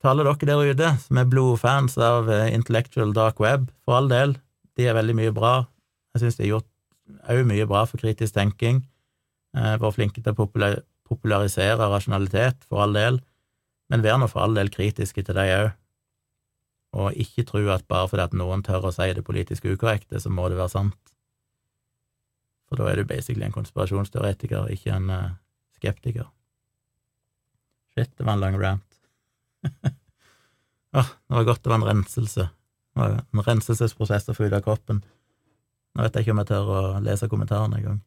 alle dere der ute som er blodfans av eh, Intellectual Dark Web, for all del, de er veldig mye bra. Jeg syns de har gjort òg mye bra for kritisk tenking. Eh, vært flinke til å popularisere rasjonalitet, for all del, men vær nå for all del kritiske til dem òg. Og ikke tro at bare fordi at noen tør å si det politisk ukorrekte, så må det være sant. For da er du basically en konspirasjonsteoretiker, ikke en uh, skeptiker. Shit, det var en lang rant. Åh, oh, det var godt det var en renselse. En renselsesprosess å få ut av kroppen. Nå vet jeg ikke om jeg tør å lese kommentarene engang.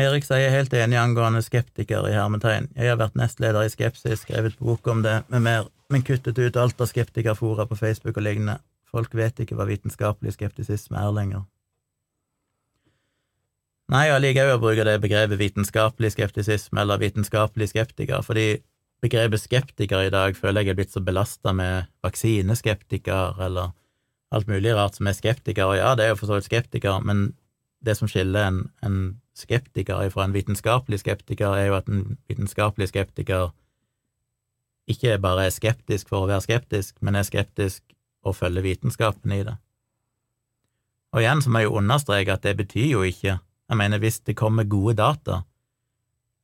Erik sier jeg er helt enig angående skeptiker i hermetegn. Jeg har vært nestleder i Skepsis, skrevet bok om det med mer, men kuttet ut alt av skeptikerfora på Facebook og lignende. Folk vet ikke hva vitenskapelig skeptisisme er lenger. Nei, jeg liker òg å bruke det begrepet vitenskapelig skeptisisme eller vitenskapelig skeptiker, fordi begrepet skeptiker i dag føler jeg er blitt så belasta med vaksineskeptiker eller alt mulig rart som er skeptiker, og ja, det er jo for så vidt skeptiker, men det som skiller en, en skeptiker fra en vitenskapelig skeptiker, er jo at en vitenskapelig skeptiker ikke bare er skeptisk for å være skeptisk, men er skeptisk og følger vitenskapen i det. Og igjen så må jeg jo understreke at det betyr jo ikke Jeg mener, hvis det kommer gode data,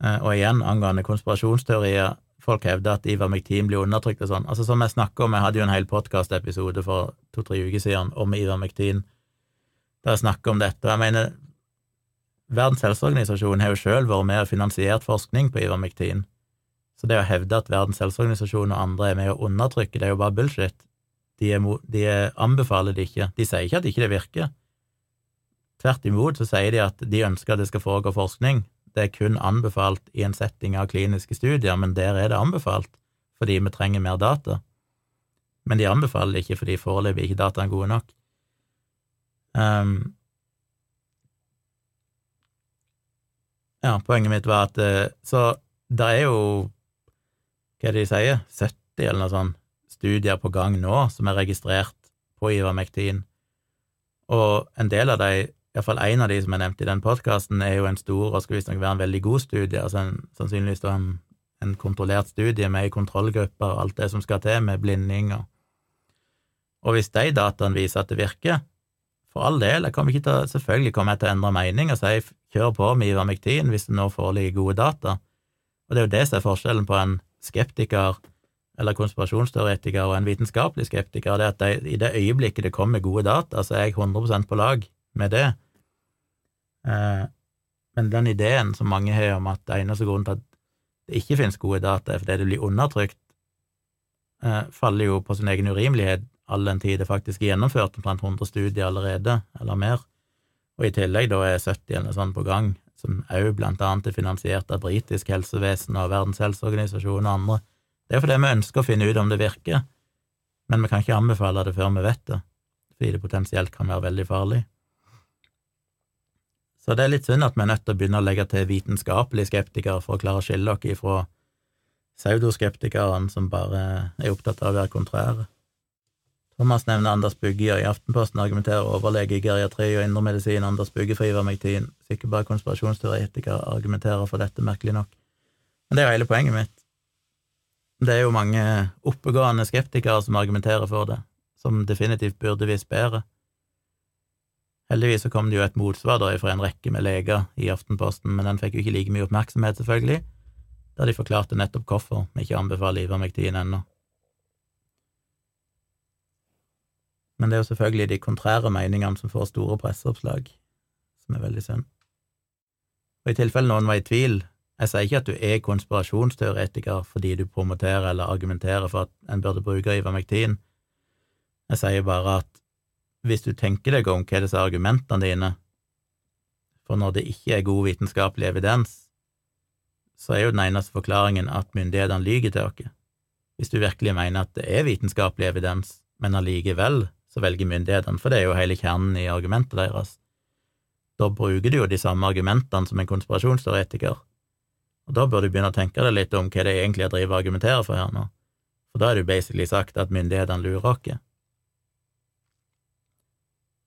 eh, og igjen angående konspirasjonsteorier Folk hevder at Ivar McTeam blir undertrykt og sånn. Altså Som jeg snakker om, jeg hadde jo en hel podkastepisode for to-tre uker siden om Ivar McTeam, der jeg snakker om dette. Jeg mener, Verdens helseorganisasjon har jo sjøl vært med og finansiert forskning på Ivar McTeam. Så det å hevde at Verdens helseorganisasjon og andre er med å undertrykke, det er jo bare bullshit. De, er, de anbefaler det ikke. De sier ikke at ikke det virker. Tvert imot så sier de at de ønsker at det skal foregå forskning. Det er kun anbefalt i en setting av kliniske studier, men der er det anbefalt fordi vi trenger mer data. Men de anbefaler det ikke fordi foreløpig ikke dataen er gode nok. Um, ja, poenget mitt var at eh, Så det er jo hva er det de sier, 70 eller noe sånt studier på gang nå som er registrert på Ivermektin, og en del av de, iallfall en av de som er nevnt i den podkasten, er jo en stor og skal visstnok være en veldig god studie, altså en, sannsynligvis en, en kontrollert studie med ei kontrollgruppe og alt det som skal til, med blinding og Og hvis de dataene viser at det virker, for all del, kommer til, selvfølgelig kommer jeg til å endre mening og si kjør på med Ivermektin hvis det nå foreligger gode data, og det er jo det som er forskjellen på en skeptiker eller konspirasjonsteoretiker og en vitenskapelig skeptiker, det er at de, i det øyeblikket det kommer gode data, så er jeg 100% på lag med det. Eh, men den ideen som mange har om at det eneste grunnen til at det ikke finnes gode data, er fordi det blir undertrykt, eh, faller jo på sin egen urimelighet, all den tid det faktisk er gjennomført omtrent 100 studier allerede, eller mer, og i tillegg da er 70 eller sånt på gang, som òg blant annet er finansiert av britisk helsevesen og Verdens helseorganisasjon og andre. Det er fordi vi ønsker å finne ut om det virker, men vi kan ikke anbefale det før vi vet det, fordi det potensielt kan være veldig farlig. Så det er litt synd at vi er nødt til å begynne å legge til vitenskapelige skeptikere for å klare å skille oss ifra pseudoskeptikerne som bare er opptatt av å være kontrære. Thomas nevner Anders Bugge i Aftenposten argumenterer overlege i geriatri og indremedisin Anders Bugge for ivermektin. Sikkert bare konspirasjonsteoretikere argumenterer for dette, merkelig nok. Men det er jo hele poenget mitt. Det er jo mange oppegående skeptikere som argumenterer for det, som definitivt burde visst bedre. Heldigvis så kom det jo et motsvar da fra en rekke med leger i Aftenposten, men den fikk jo ikke like mye oppmerksomhet, selvfølgelig, da de forklarte nettopp hvorfor vi ikke anbefaler ivermektin ennå. Men det er jo selvfølgelig de kontrære meningene som får store presseoppslag, som er veldig synd. Og i tilfelle noen var i tvil, jeg sier ikke at du er konspirasjonsteoretiker fordi du promoterer eller argumenterer for at en burde bruke ivermektin, jeg sier bare at hvis du tenker deg om hva disse argumentene dine, for når det ikke er god vitenskapelig evidens, så er jo den eneste forklaringen at myndighetene lyver til oss. Hvis du virkelig mener at det er vitenskapelig evidens, men allikevel så velger myndighetene, for det er jo hele kjernen i argumentet deres. Da bruker du jo de samme argumentene som en konspirasjonsteoretiker, og da bør du begynne å tenke deg litt om hva det egentlig er driver og argumenterer for her nå, for da er det jo basically sagt at myndighetene lurer oss.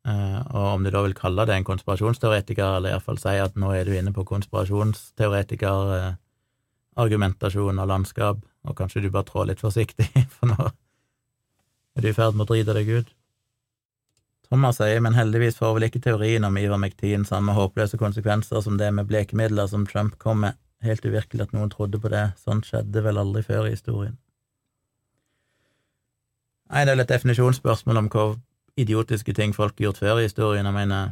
Uh, og om du da vil kalle det en konspirasjonsteoretiker, eller iallfall si at nå er du inne på konspirasjonsteoretiker, uh, argumentasjon og landskap, og kanskje du bare trår litt forsiktig, for nå er du i ferd med å drite deg ut. Thomas sier, men heldigvis får vel ikke teorien om Ivermectin samme håpløse konsekvenser som det med blekemidler som Trump kom med. Helt uvirkelig at noen trodde på det, sånt skjedde vel aldri før i historien. Nei, det er et definisjonsspørsmål om hvor idiotiske ting folk har gjort før i historien. Jeg mener,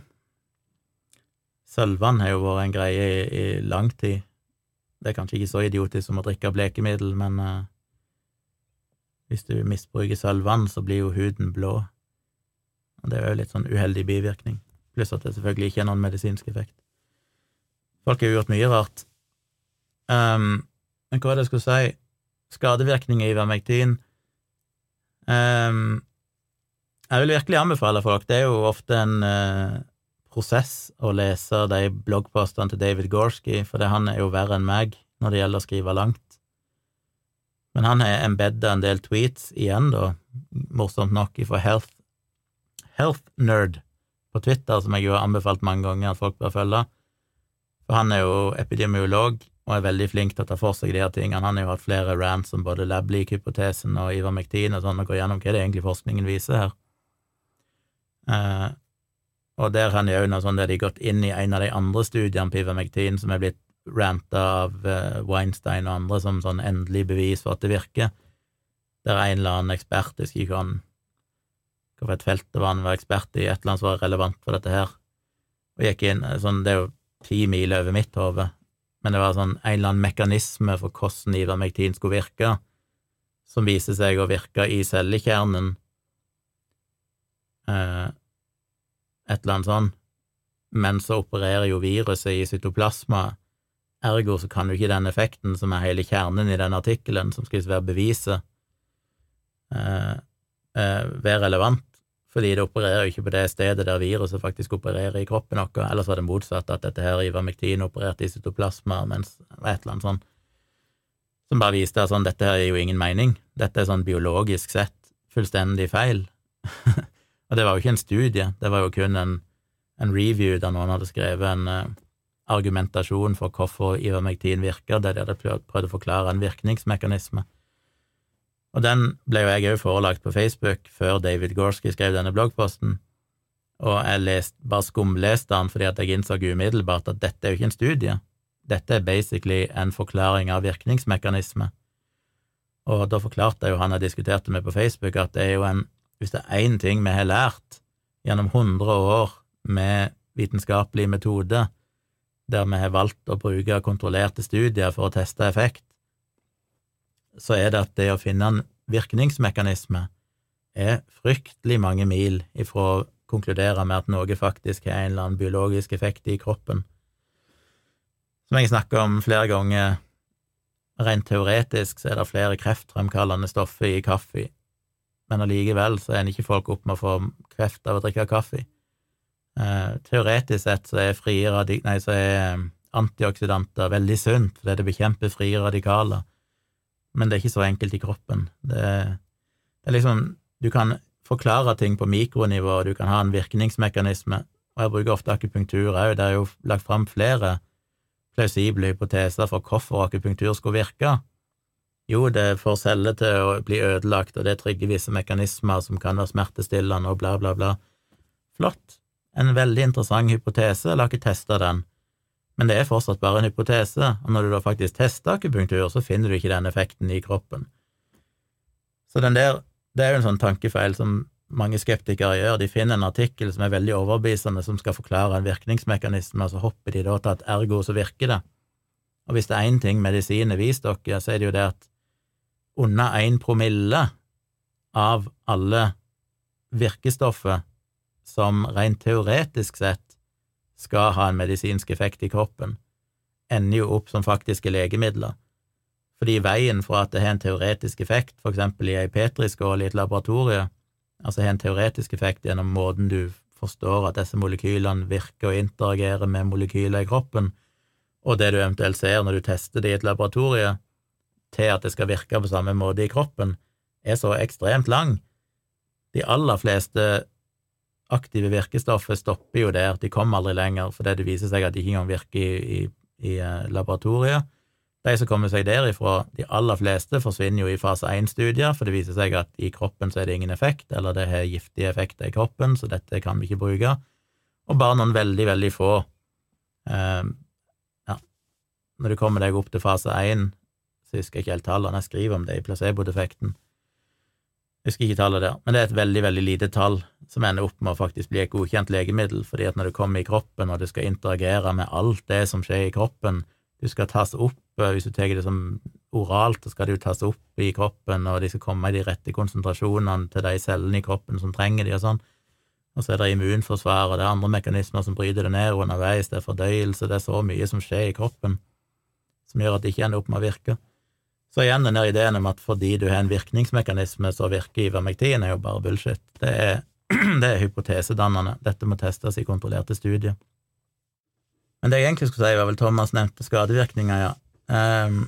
sølvvann har jo vært en greie i, i, lang tid. Det er kanskje ikke så idiotisk som å drikke blekemiddel, men uh, hvis du misbruker sølvvann, så blir jo huden blå. Og det er jo litt sånn uheldig bivirkning, pluss at det selvfølgelig ikke er noen medisinsk effekt. Folk har jo gjort mye rart. Um, men hva er det jeg skulle si? Skadevirkninger i vermektin um, Jeg vil virkelig anbefale folk, det er jo ofte en uh, prosess å lese de bloggpostene til David Gorski, for han er jo verre enn meg når det gjelder å skrive langt. Men han har embedda en del tweets igjen, da, morsomt nok, ifra Health, Health Nerd på Twitter, som jeg jo har anbefalt mange ganger at folk bør følge. For han er jo epidemiolog og er veldig flink til å ta for seg de her tingene. Han har jo hatt flere rants om både lab-leak-hypotesen og Ivermectin og sånn, og går gjennom hva det egentlig forskningen viser her. Eh, og der har jeg jo noe sånt der de har gått inn i en av de andre studiene på Ivermectin som er blitt ranta av eh, Weinstein og andre som sånn endelig bevis for at det virker. Der er en eller annen ekspert, jeg husker ikke hva et felt det var han var ekspert i, et eller annet som var relevant for dette her, og gikk inn sånn, Det er jo ti mil over mitt hode, men det var sånn en eller annen mekanisme for hvordan ivermektin skulle virke, som viser seg å virke i cellekjernen, eh, et eller annet sånn, men så opererer jo viruset i cytoplasma. Ergo så kan jo ikke den effekten, som er hele kjernen i den artikkelen, som skal være beviset, eh, eh, være relevant, fordi det opererer jo ikke på det stedet der viruset faktisk opererer i kroppen vår, ellers var det motsatt, at dette her ivermektin opererte i cytoplasma, mens et eller annet sånt, som bare viste at sånn, dette her gir jo ingen mening, dette er sånn biologisk sett fullstendig feil. og det var jo ikke en studie, det var jo kun en, en review der noen hadde skrevet en uh, argumentasjon for hvorfor ivermektin virker, der de hadde prøvd å forklare en virkningsmekanisme. Og den ble jo jeg òg forelagt på Facebook før David Gorski skrev denne bloggposten, og jeg lest, bare skumleste den fordi at jeg innså umiddelbart at dette er jo ikke en studie, dette er basically en forklaring av virkningsmekanisme. Og da forklarte jeg jo han jeg diskuterte med på Facebook, at det er jo en, hvis det er én ting vi har lært gjennom hundre år med vitenskapelig metode, der vi har valgt å bruke kontrollerte studier for å teste effekt, så er det at det å finne en virkningsmekanisme er fryktelig mange mil ifra å konkludere med at noe faktisk har en eller annen biologisk effekt i kroppen. Som jeg snakker om flere ganger, rent teoretisk så er det flere kreftfremkallende stoffer i kaffe, men allikevel så ender ikke folk opp med å få kreft av å drikke kaffe. Eh, teoretisk sett så er frie radik nei, så er eh, antioksidanter veldig sunt, fordi det bekjemper frie radikaler, men det er ikke så enkelt i kroppen. Det, det er liksom Du kan forklare ting på mikronivå, du kan ha en virkningsmekanisme, og jeg bruker ofte akupunktur òg, det er jo lagt fram flere plausible hypoteser for hvorfor akupunktur skulle virke. Jo, det får celler til å bli ødelagt, og det trigger visse mekanismer som kan være smertestillende og bla, bla, bla. Flott en veldig interessant hypotese, la ikke teste den, men det er fortsatt bare en hypotese, og når du da faktisk tester akupunktur, så finner du ikke den effekten i kroppen. Så den der, det er jo en sånn tankefeil som mange skeptikere gjør, de finner en artikkel som er veldig overbevisende, som skal forklare en virkningsmekanisme, og så hopper de da til at ergo så virker det. Og hvis det er én ting medisinen har vist dere, så er det jo det at under én promille av alle virkestoffer som rent teoretisk sett skal ha en medisinsk effekt i kroppen, ender jo opp som faktiske legemidler. Fordi veien fra at det har en teoretisk effekt, for eksempel i ei petriskål i et laboratorie, altså har en teoretisk effekt gjennom måten du forstår at disse molekylene virker og interagerer med molekyler i kroppen, og det du eventuelt ser når du tester det i et laboratorie, til at det skal virke på samme måte i kroppen, er så ekstremt lang. De aller fleste aktive virkestoffer stopper jo der, de kommer aldri lenger fordi det viser seg at de ikke engang virker i, i, i eh, laboratoriet. De som kommer seg derifra, de aller fleste forsvinner jo i fase 1-studier, for det viser seg at i kroppen så er det ingen effekt, eller det har giftige effekter i kroppen, så dette kan vi ikke bruke. Og bare noen veldig, veldig få eh, Ja, når du kommer deg opp til fase 1, så husker jeg ikke helt tallene, jeg skriver om det i placebo-defekten, jeg husker ikke tallet der, men det er et veldig, veldig lite tall som ender opp med å faktisk bli et godkjent legemiddel, fordi at når det kommer i kroppen, og det skal interagere med alt det som skjer i kroppen, du skal tas opp, eh, hvis du tar det som oralt, så skal det jo tas opp i kroppen, og de skal komme i de rette konsentrasjonene til de cellene i kroppen som trenger de, og sånn. Og så er det immunforsvar, og det er andre mekanismer som bryter det ned underveis, det er fordøyelse, det er så mye som skjer i kroppen som gjør at det ikke ender opp med å virke. Så igjen den der ideen om at fordi du har en virkningsmekanisme, så virker ivermektin, er jo bare bullshit. Det er det er hypotesedannende. Dette må testes i kontrollerte studier. Men det jeg egentlig skulle si, var vel Thomas nevnte skadevirkninger, ja. Um,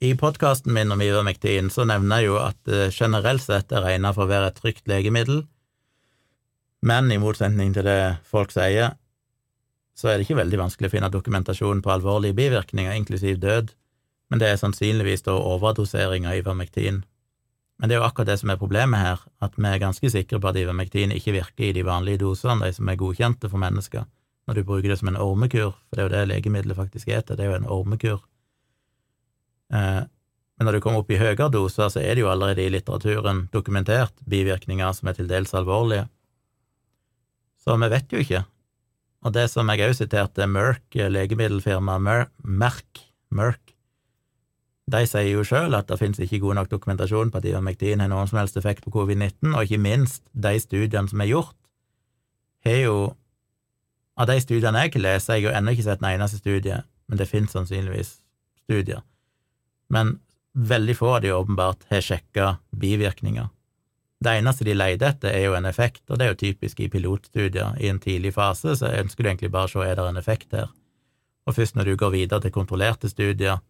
I podkasten min om Ivermektin så nevner jeg jo at det generelt sett er regna for å være et trygt legemiddel, men i motsetning til det folk sier, så er det ikke veldig vanskelig å finne dokumentasjon på alvorlige bivirkninger, inklusiv død, men det er sannsynligvis da overdosering av Ivermektin. Men det er jo akkurat det som er problemet her, at vi er ganske sikre på at Ivermektin ikke virker i de vanlige dosene, de som er godkjente for mennesker, når du bruker det som en ormekur, for det er jo det legemiddelet faktisk heter, det er jo en ormekur. Eh, men når du kommer opp i høyere doser, så er det jo allerede i litteraturen dokumentert bivirkninger som er til dels alvorlige. Så vi vet jo ikke. Og det som jeg også siterte Merck, legemiddelfirmaet Merck, Merck de sier jo sjøl at det finnes ikke god nok dokumentasjon på at ivermektin har noen som helst effekt på covid-19, og ikke minst, de studiene som er gjort, har jo Av de studiene jeg ikke leser, jeg har ennå ikke sett en eneste studie, men det finnes sannsynligvis studier. Men veldig få av de åpenbart har sjekka bivirkninger. Det eneste de leter etter, er jo en effekt, og det er jo typisk i pilotstudier. I en tidlig fase så ønsker du egentlig bare å se er det en effekt her. Og først når du går videre til kontrollerte studier,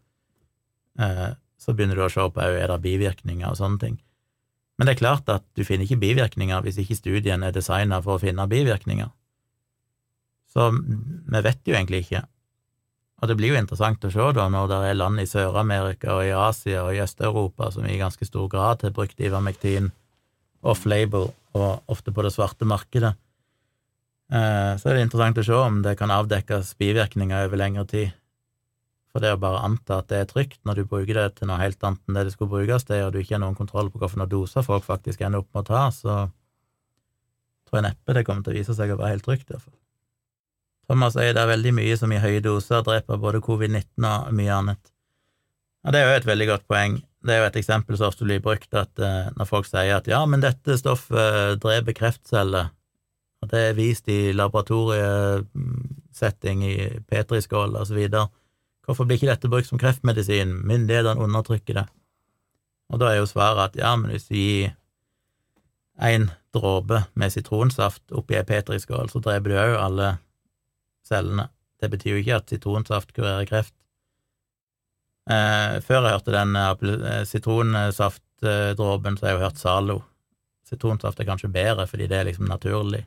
så begynner du å se på er det bivirkninger og sånne ting. Men det er klart at du finner ikke bivirkninger hvis ikke studien er designa for å finne bivirkninger. Så vi vet jo egentlig ikke. Og det blir jo interessant å se da, når det er land i Sør-Amerika og i Asia og i Øst-Europa som i ganske stor grad har brukt Ivermectin off-label, og ofte på det svarte markedet, eh, så er det interessant å se om det kan avdekkes bivirkninger over lengre tid. For det å bare anta at det er trygt når du bruker det til noe helt annet enn det det skulle brukes til, og du ikke har noen kontroll på hvilke doser folk faktisk ender opp med å ta, så tror jeg neppe det kommer til å vise seg å være helt trygt, iallfall. Thomas sier det er veldig mye som i høye doser dreper både covid-19 og mye annet. Ja, det er jo et veldig godt poeng. Det er jo et eksempel som ofte blir brukt, at uh, når folk sier at ja, men dette stoffet dreper kreftceller, og det er vist i laboratoriesetting i petriskål og så videre, Hvorfor blir ikke dette brukt som kreftmedisin? Myndighetene undertrykker det. Og da er jo svaret at ja, men hvis du gir én dråpe med sitronsaft oppi ei petriskål, så dreper du òg alle cellene. Det betyr jo ikke at sitronsaft kurerer kreft. Eh, før jeg hørte den eh, sitronsaftdråpen, så har jeg jo hørt Zalo. Sitronsaft er kanskje bedre fordi det er liksom naturlig.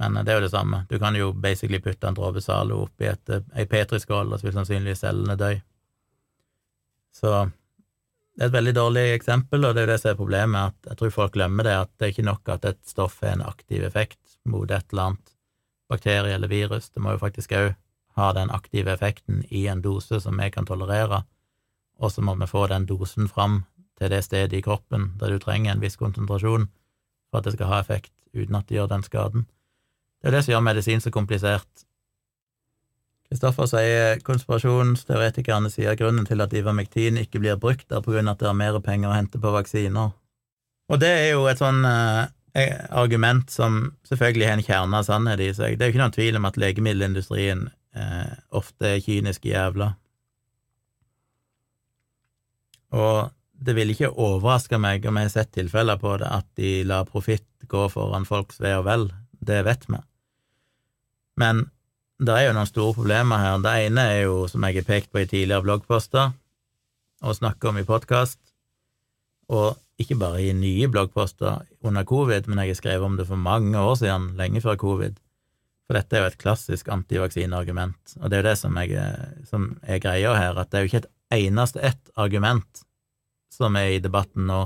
Men det er jo det samme. Du kan jo basically putte en dråpe Zalo oppi ei petriskål, og så vil sannsynligvis cellene dø. Så det er et veldig dårlig eksempel, og det er jo det som er problemet, at jeg tror folk glemmer det, at det er ikke nok at et stoff har en aktiv effekt mot et eller annet bakterie eller virus, det må jo faktisk òg ha den aktive effekten i en dose som vi kan tolerere, og så må vi få den dosen fram til det stedet i kroppen der du trenger en viss konsentrasjon for at det skal ha effekt, uten at det gjør den skaden. Det er det som gjør medisin så komplisert. Kristoffer sier konspirasjonsteoretikerne sier grunnen til at ivermektin ikke blir brukt, er på grunn av at det er mer penger å hente på vaksiner. Og det er jo et sånn eh, argument som selvfølgelig har en kjerne av sannhet i seg. Det er jo ikke noen tvil om at legemiddelindustrien eh, ofte er kyniske jævla. Og det vil ikke overraske meg om jeg har sett tilfeller på det, at de lar profitt gå foran folks ve og vel. Det vet vi. Men det er jo noen store problemer her. Det ene er jo, som jeg har pekt på i tidligere bloggposter, og snakket om i podkast, og ikke bare i nye bloggposter under covid, men jeg har skrevet om det for mange år siden, lenge før covid. For dette er jo et klassisk antivaksineargument, og det er jo det som, jeg, som er greia her, at det er jo ikke et eneste ett argument som er i debatten nå,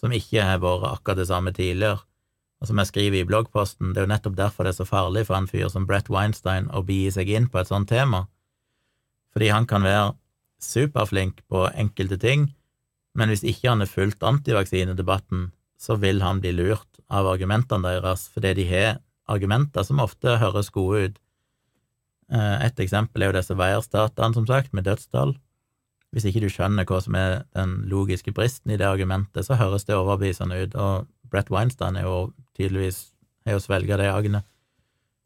som ikke har vært akkurat det samme tidligere. Og som jeg skriver i bloggposten, det er jo nettopp derfor det er så farlig for en fyr som Brett Weinstein å begi seg inn på et sånt tema, fordi han kan være superflink på enkelte ting, men hvis ikke han har fulgt antivaksinedebatten, så vil han bli lurt av argumentene deres, fordi de har argumenter som ofte høres gode ut. Eh, et eksempel er jo disse veierstatene, som sagt, med dødstall. Hvis ikke du skjønner hva som er den logiske bristen i det argumentet, så høres det overbevisende ut, og Brett Weinstein er jo tydeligvis har jo svelga det agnet.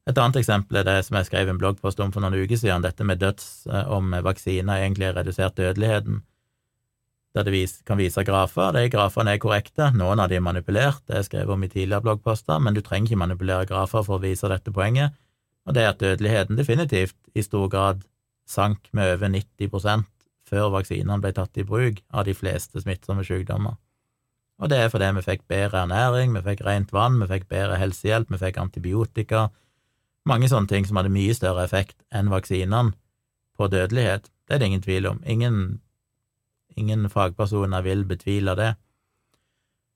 Et annet eksempel er det som jeg skrev en bloggpost om for noen uker siden, dette med døds, eh, om vaksiner egentlig har redusert dødeligheten. der det vis, kan vise grafer. De grafene er korrekte, noen av de er manipulert, det er skrevet om i tidligere bloggposter, men du trenger ikke manipulere grafer for å vise dette poenget, og det er at dødeligheten definitivt i stor grad sank med over 90% før vaksinene ble tatt i bruk av de fleste smittsomme sykdommer. Og det er fordi vi fikk bedre ernæring, vi fikk rent vann, vi fikk bedre helsehjelp, vi fikk antibiotika, mange sånne ting som hadde mye større effekt enn vaksinene på dødelighet. Det er det ingen tvil om. Ingen, ingen fagpersoner vil betvile det.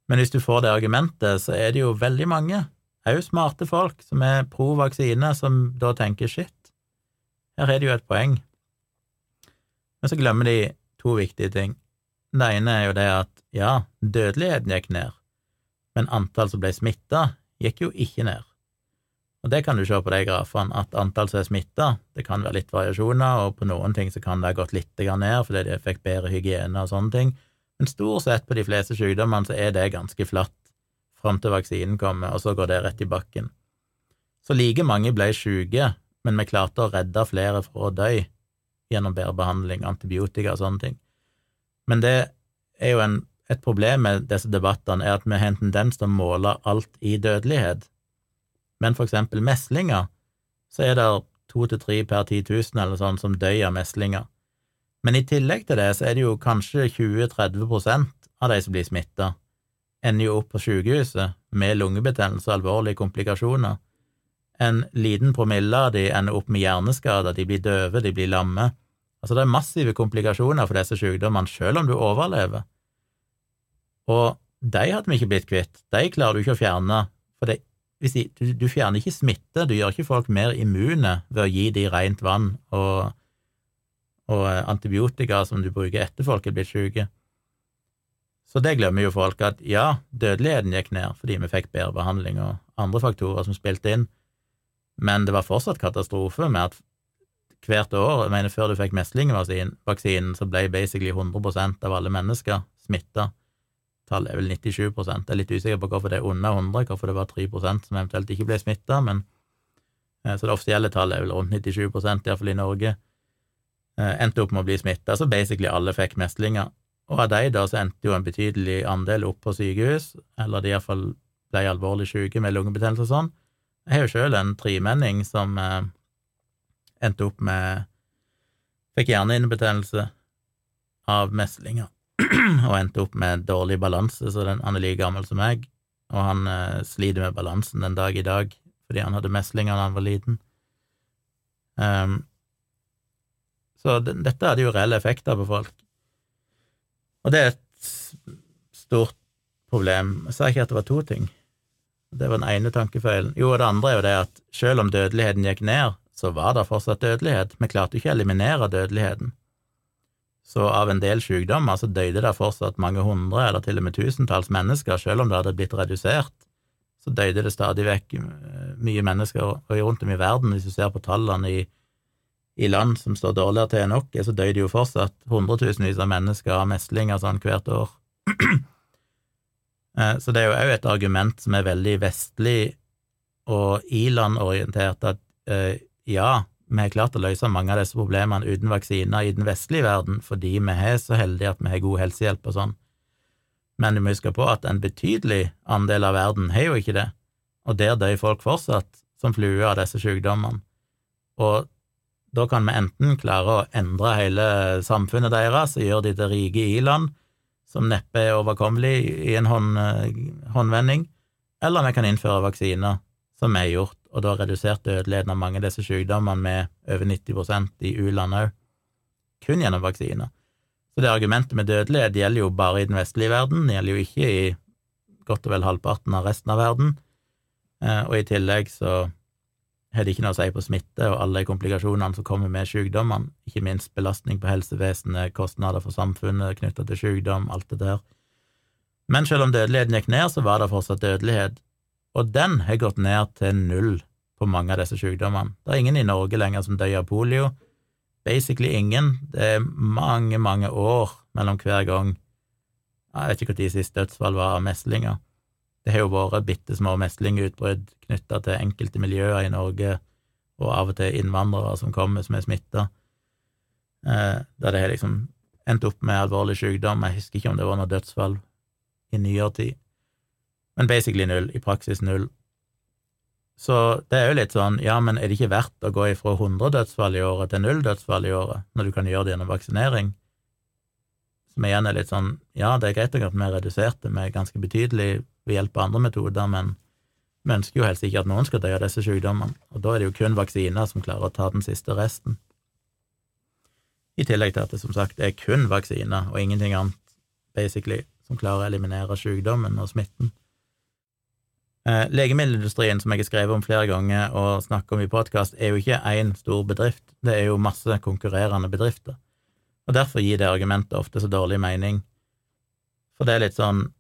Men hvis du får det argumentet, så er det jo veldig mange, òg smarte folk, som er pro vaksine, som da tenker shit, her er det jo et poeng. Men så glemmer de to viktige ting. Det ene er jo det at ja, dødeligheten gikk ned, men antall som ble smitta, gikk jo ikke ned. Og det kan du se på de grafene, at antall som er smitta, det kan være litt variasjoner, og på noen ting så kan det ha gått litt ned fordi de fikk bedre hygiene og sånne ting, men stort sett på de fleste sykdommene så er det ganske flatt fram til vaksinen kommer, og så går det rett i bakken. Så like mange ble syke, men vi klarte å redde flere fra å dø gjennom bedre behandling, antibiotika og sånne ting. Men det er jo en, et problem med disse debattene, er at vi har en tendens til å måle alt i dødelighet. Men for eksempel meslinger, så er det to til tre per 10 000 eller sånn som dør av meslinger. Men i tillegg til det så er det jo kanskje 20–30% av de som blir smitta, ender jo opp på sykehuset med lungebetennelse og alvorlige komplikasjoner. En liten promille av de ender opp med hjerneskader, de blir døve, de blir lamme. Altså, det er massive komplikasjoner for disse sykdommene, selv om du overlever. Og de hadde vi ikke blitt kvitt, de klarer du ikke å fjerne, for det, de, du, du, fjerner ikke smitte, du gjør ikke folk mer immune ved å gi dem rent vann og, og eh, antibiotika som du bruker etter folk er blitt syke. Så det glemmer jo folk, at ja, dødeligheten gikk ned fordi vi fikk bedre behandling og andre faktorer som spilte inn, men det var fortsatt katastrofe med at hvert år, jeg mener før du fikk meslingvaksinen, så ble basically 100% av alle mennesker smitta. Tallet er vel 97 Jeg er litt usikker på hvorfor det er under 100, hvorfor det var 3% som eventuelt ikke ble smitta, men eh, så det offisielle tallet er vel rundt 97% iallfall i Norge, eh, endte opp med å bli smitta, så basically alle fikk meslinger. Og av de da så endte jo en betydelig andel opp på sykehus, eller de iallfall ble alvorlig syke med lungebetennelse og sånn. Jeg har jo sjøl en tremenning som eh, endte opp med Fikk hjernehinnebetennelse av meslinger og endte opp med dårlig balanse, så den, han er like gammel som meg, og han eh, sliter med balansen den dag i dag fordi han hadde meslinger da han var liten. Um, så den, dette hadde jo reelle effekter på folk. Og det er et stort problem. Jeg sa ikke at det var to ting. Det var den ene tankefeilen. Jo, og det andre er jo det at selv om dødeligheten gikk ned, så var det fortsatt dødelighet. Vi klarte ikke å eliminere dødeligheten. Så av en del sykdommer så døde det fortsatt mange hundre, eller til og med tusentalls mennesker, selv om det hadde blitt redusert. Så døde det stadig vekk mye mennesker rundt om i verden. Hvis du ser på tallene i, i land som står dårligere til enn oss, så døde jo fortsatt hundretusenvis av mennesker av meslinger sånn hvert år. Eh, så det er jo òg et argument som er veldig vestlig og i-land-orientert, at eh, ja, vi har klart å løse mange av disse problemene uten vaksiner i den vestlige verden, fordi vi er så heldige at vi har god helsehjelp og sånn. Men du må huske på at en betydelig andel av verden har jo ikke det, og der dør folk fortsatt som flue av disse sykdommene. Og da kan vi enten klare å endre hele samfunnet deres og gjøre de til rike i-land, som neppe er overkommelig i en hånd, håndvending, eller vi kan innføre vaksiner, som er gjort, og da redusert dødeligheten av mange av disse sykdommene med over 90% i u-land òg, kun gjennom vaksiner. Så det argumentet med dødelighet gjelder jo bare i den vestlige verden, det gjelder jo ikke i godt og vel halvparten av resten av verden, eh, og i tillegg så har det ikke noe å si på smitte og alle komplikasjonene som kommer med sykdommene, ikke minst belastning på helsevesenet, kostnader for samfunnet knytta til sykdom, alt det der. Men selv om dødeligheten gikk ned, så var det fortsatt dødelighet, og den har gått ned til null på mange av disse sykdommene. Det er ingen i Norge lenger som dør av polio. Basically ingen. Det er mange, mange år mellom hver gang Jeg vet ikke når siste dødsfall var av meslinger. Det har jo vært bitte små meslingutbrudd knytta til enkelte miljøer i Norge, og av og til innvandrere som kommer som er smitta, eh, der det har liksom endt opp med alvorlig sykdom. Jeg husker ikke om det var noe dødsfall i nyere tid, men basically null, i praksis null. Så det er jo litt sånn, ja, men er det ikke verdt å gå ifra 100 dødsfall i året til null dødsfall i året, når du kan gjøre det gjennom vaksinering? Som igjen er litt sånn, ja, det er greit nok at vi reduserte redusert med ganske betydelig ved hjelp av andre metoder, men vi ønsker jo helst ikke at noen skal dø av disse sykdommene, og da er det jo kun vaksiner som klarer å ta den siste resten. I tillegg til at det som sagt er kun vaksiner og ingenting annet, basically, som klarer å eliminere sykdommen og smitten. Eh, legemiddelindustrien, som jeg har skrevet om flere ganger og snakket om i podkast, er jo ikke én stor bedrift, det er jo masse konkurrerende bedrifter, og derfor gir det argumentet ofte så dårlig mening. For det er litt sånn,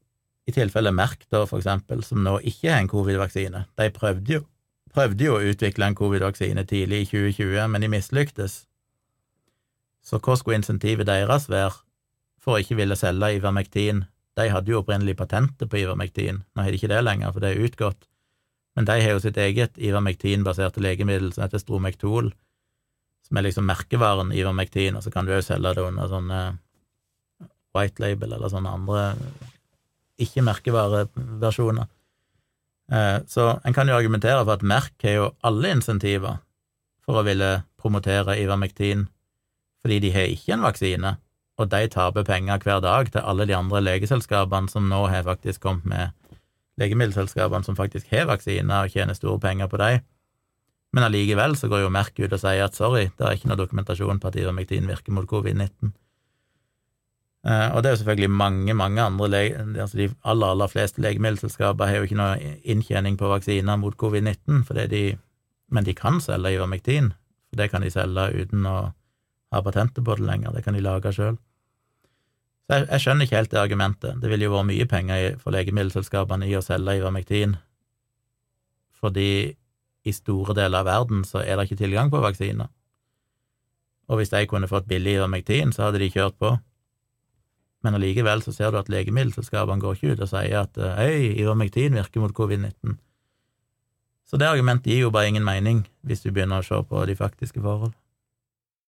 i tilfelle Merk, da, for eksempel, som nå ikke er en covid-vaksine, de prøvde jo, prøvde jo å utvikle en covid-vaksine tidlig i 2020, men de mislyktes. Så hva skulle insentivet deres være for å ikke ville selge Ivermectin de hadde jo opprinnelig patentet på ivermektin, nå har de ikke det lenger, for det er utgått, men de har jo sitt eget ivermektin-baserte legemiddel som heter Stromektol, som er liksom merkevaren ivermektin, og så kan du òg selge det under sånne white label eller sånne andre ikke-merkevareversjoner. Eh, så en kan jo argumentere for at Merck har jo alle insentiver for å ville promotere ivermektin, fordi de har ikke en vaksine, og de taper penger hver dag til alle de andre legeselskapene som nå har faktisk kommet med legemiddelselskapene som faktisk har vaksiner og tjener store penger på dem. Men allikevel så går jo Merk ut og sier at sorry, det er ikke noe dokumentasjon på at ivermektin virker mot covid-19. Eh, og det er jo selvfølgelig mange, mange andre lege, altså De aller, aller fleste legemiddelselskaper har jo ikke noe inntjening på vaksiner mot covid-19, de, men de kan selge ivermektin. det kan de selge uten å har patentet på det lenger, det kan de lage sjøl. Så jeg, jeg, skjønner ikke helt det argumentet. Det ville jo vært mye penger for legemiddelselskapene i å selge Ivermectin, fordi i store deler av verden så er det ikke tilgang på vaksiner. Og hvis de kunne fått billig Ivermectin, så hadde de kjørt på. Men allikevel så ser du at legemiddelselskapene går ikke ut og sier at hei, Ivermectin virker mot covid-19. Så det argumentet gir jo bare ingen mening, hvis du begynner å se på de faktiske forhold.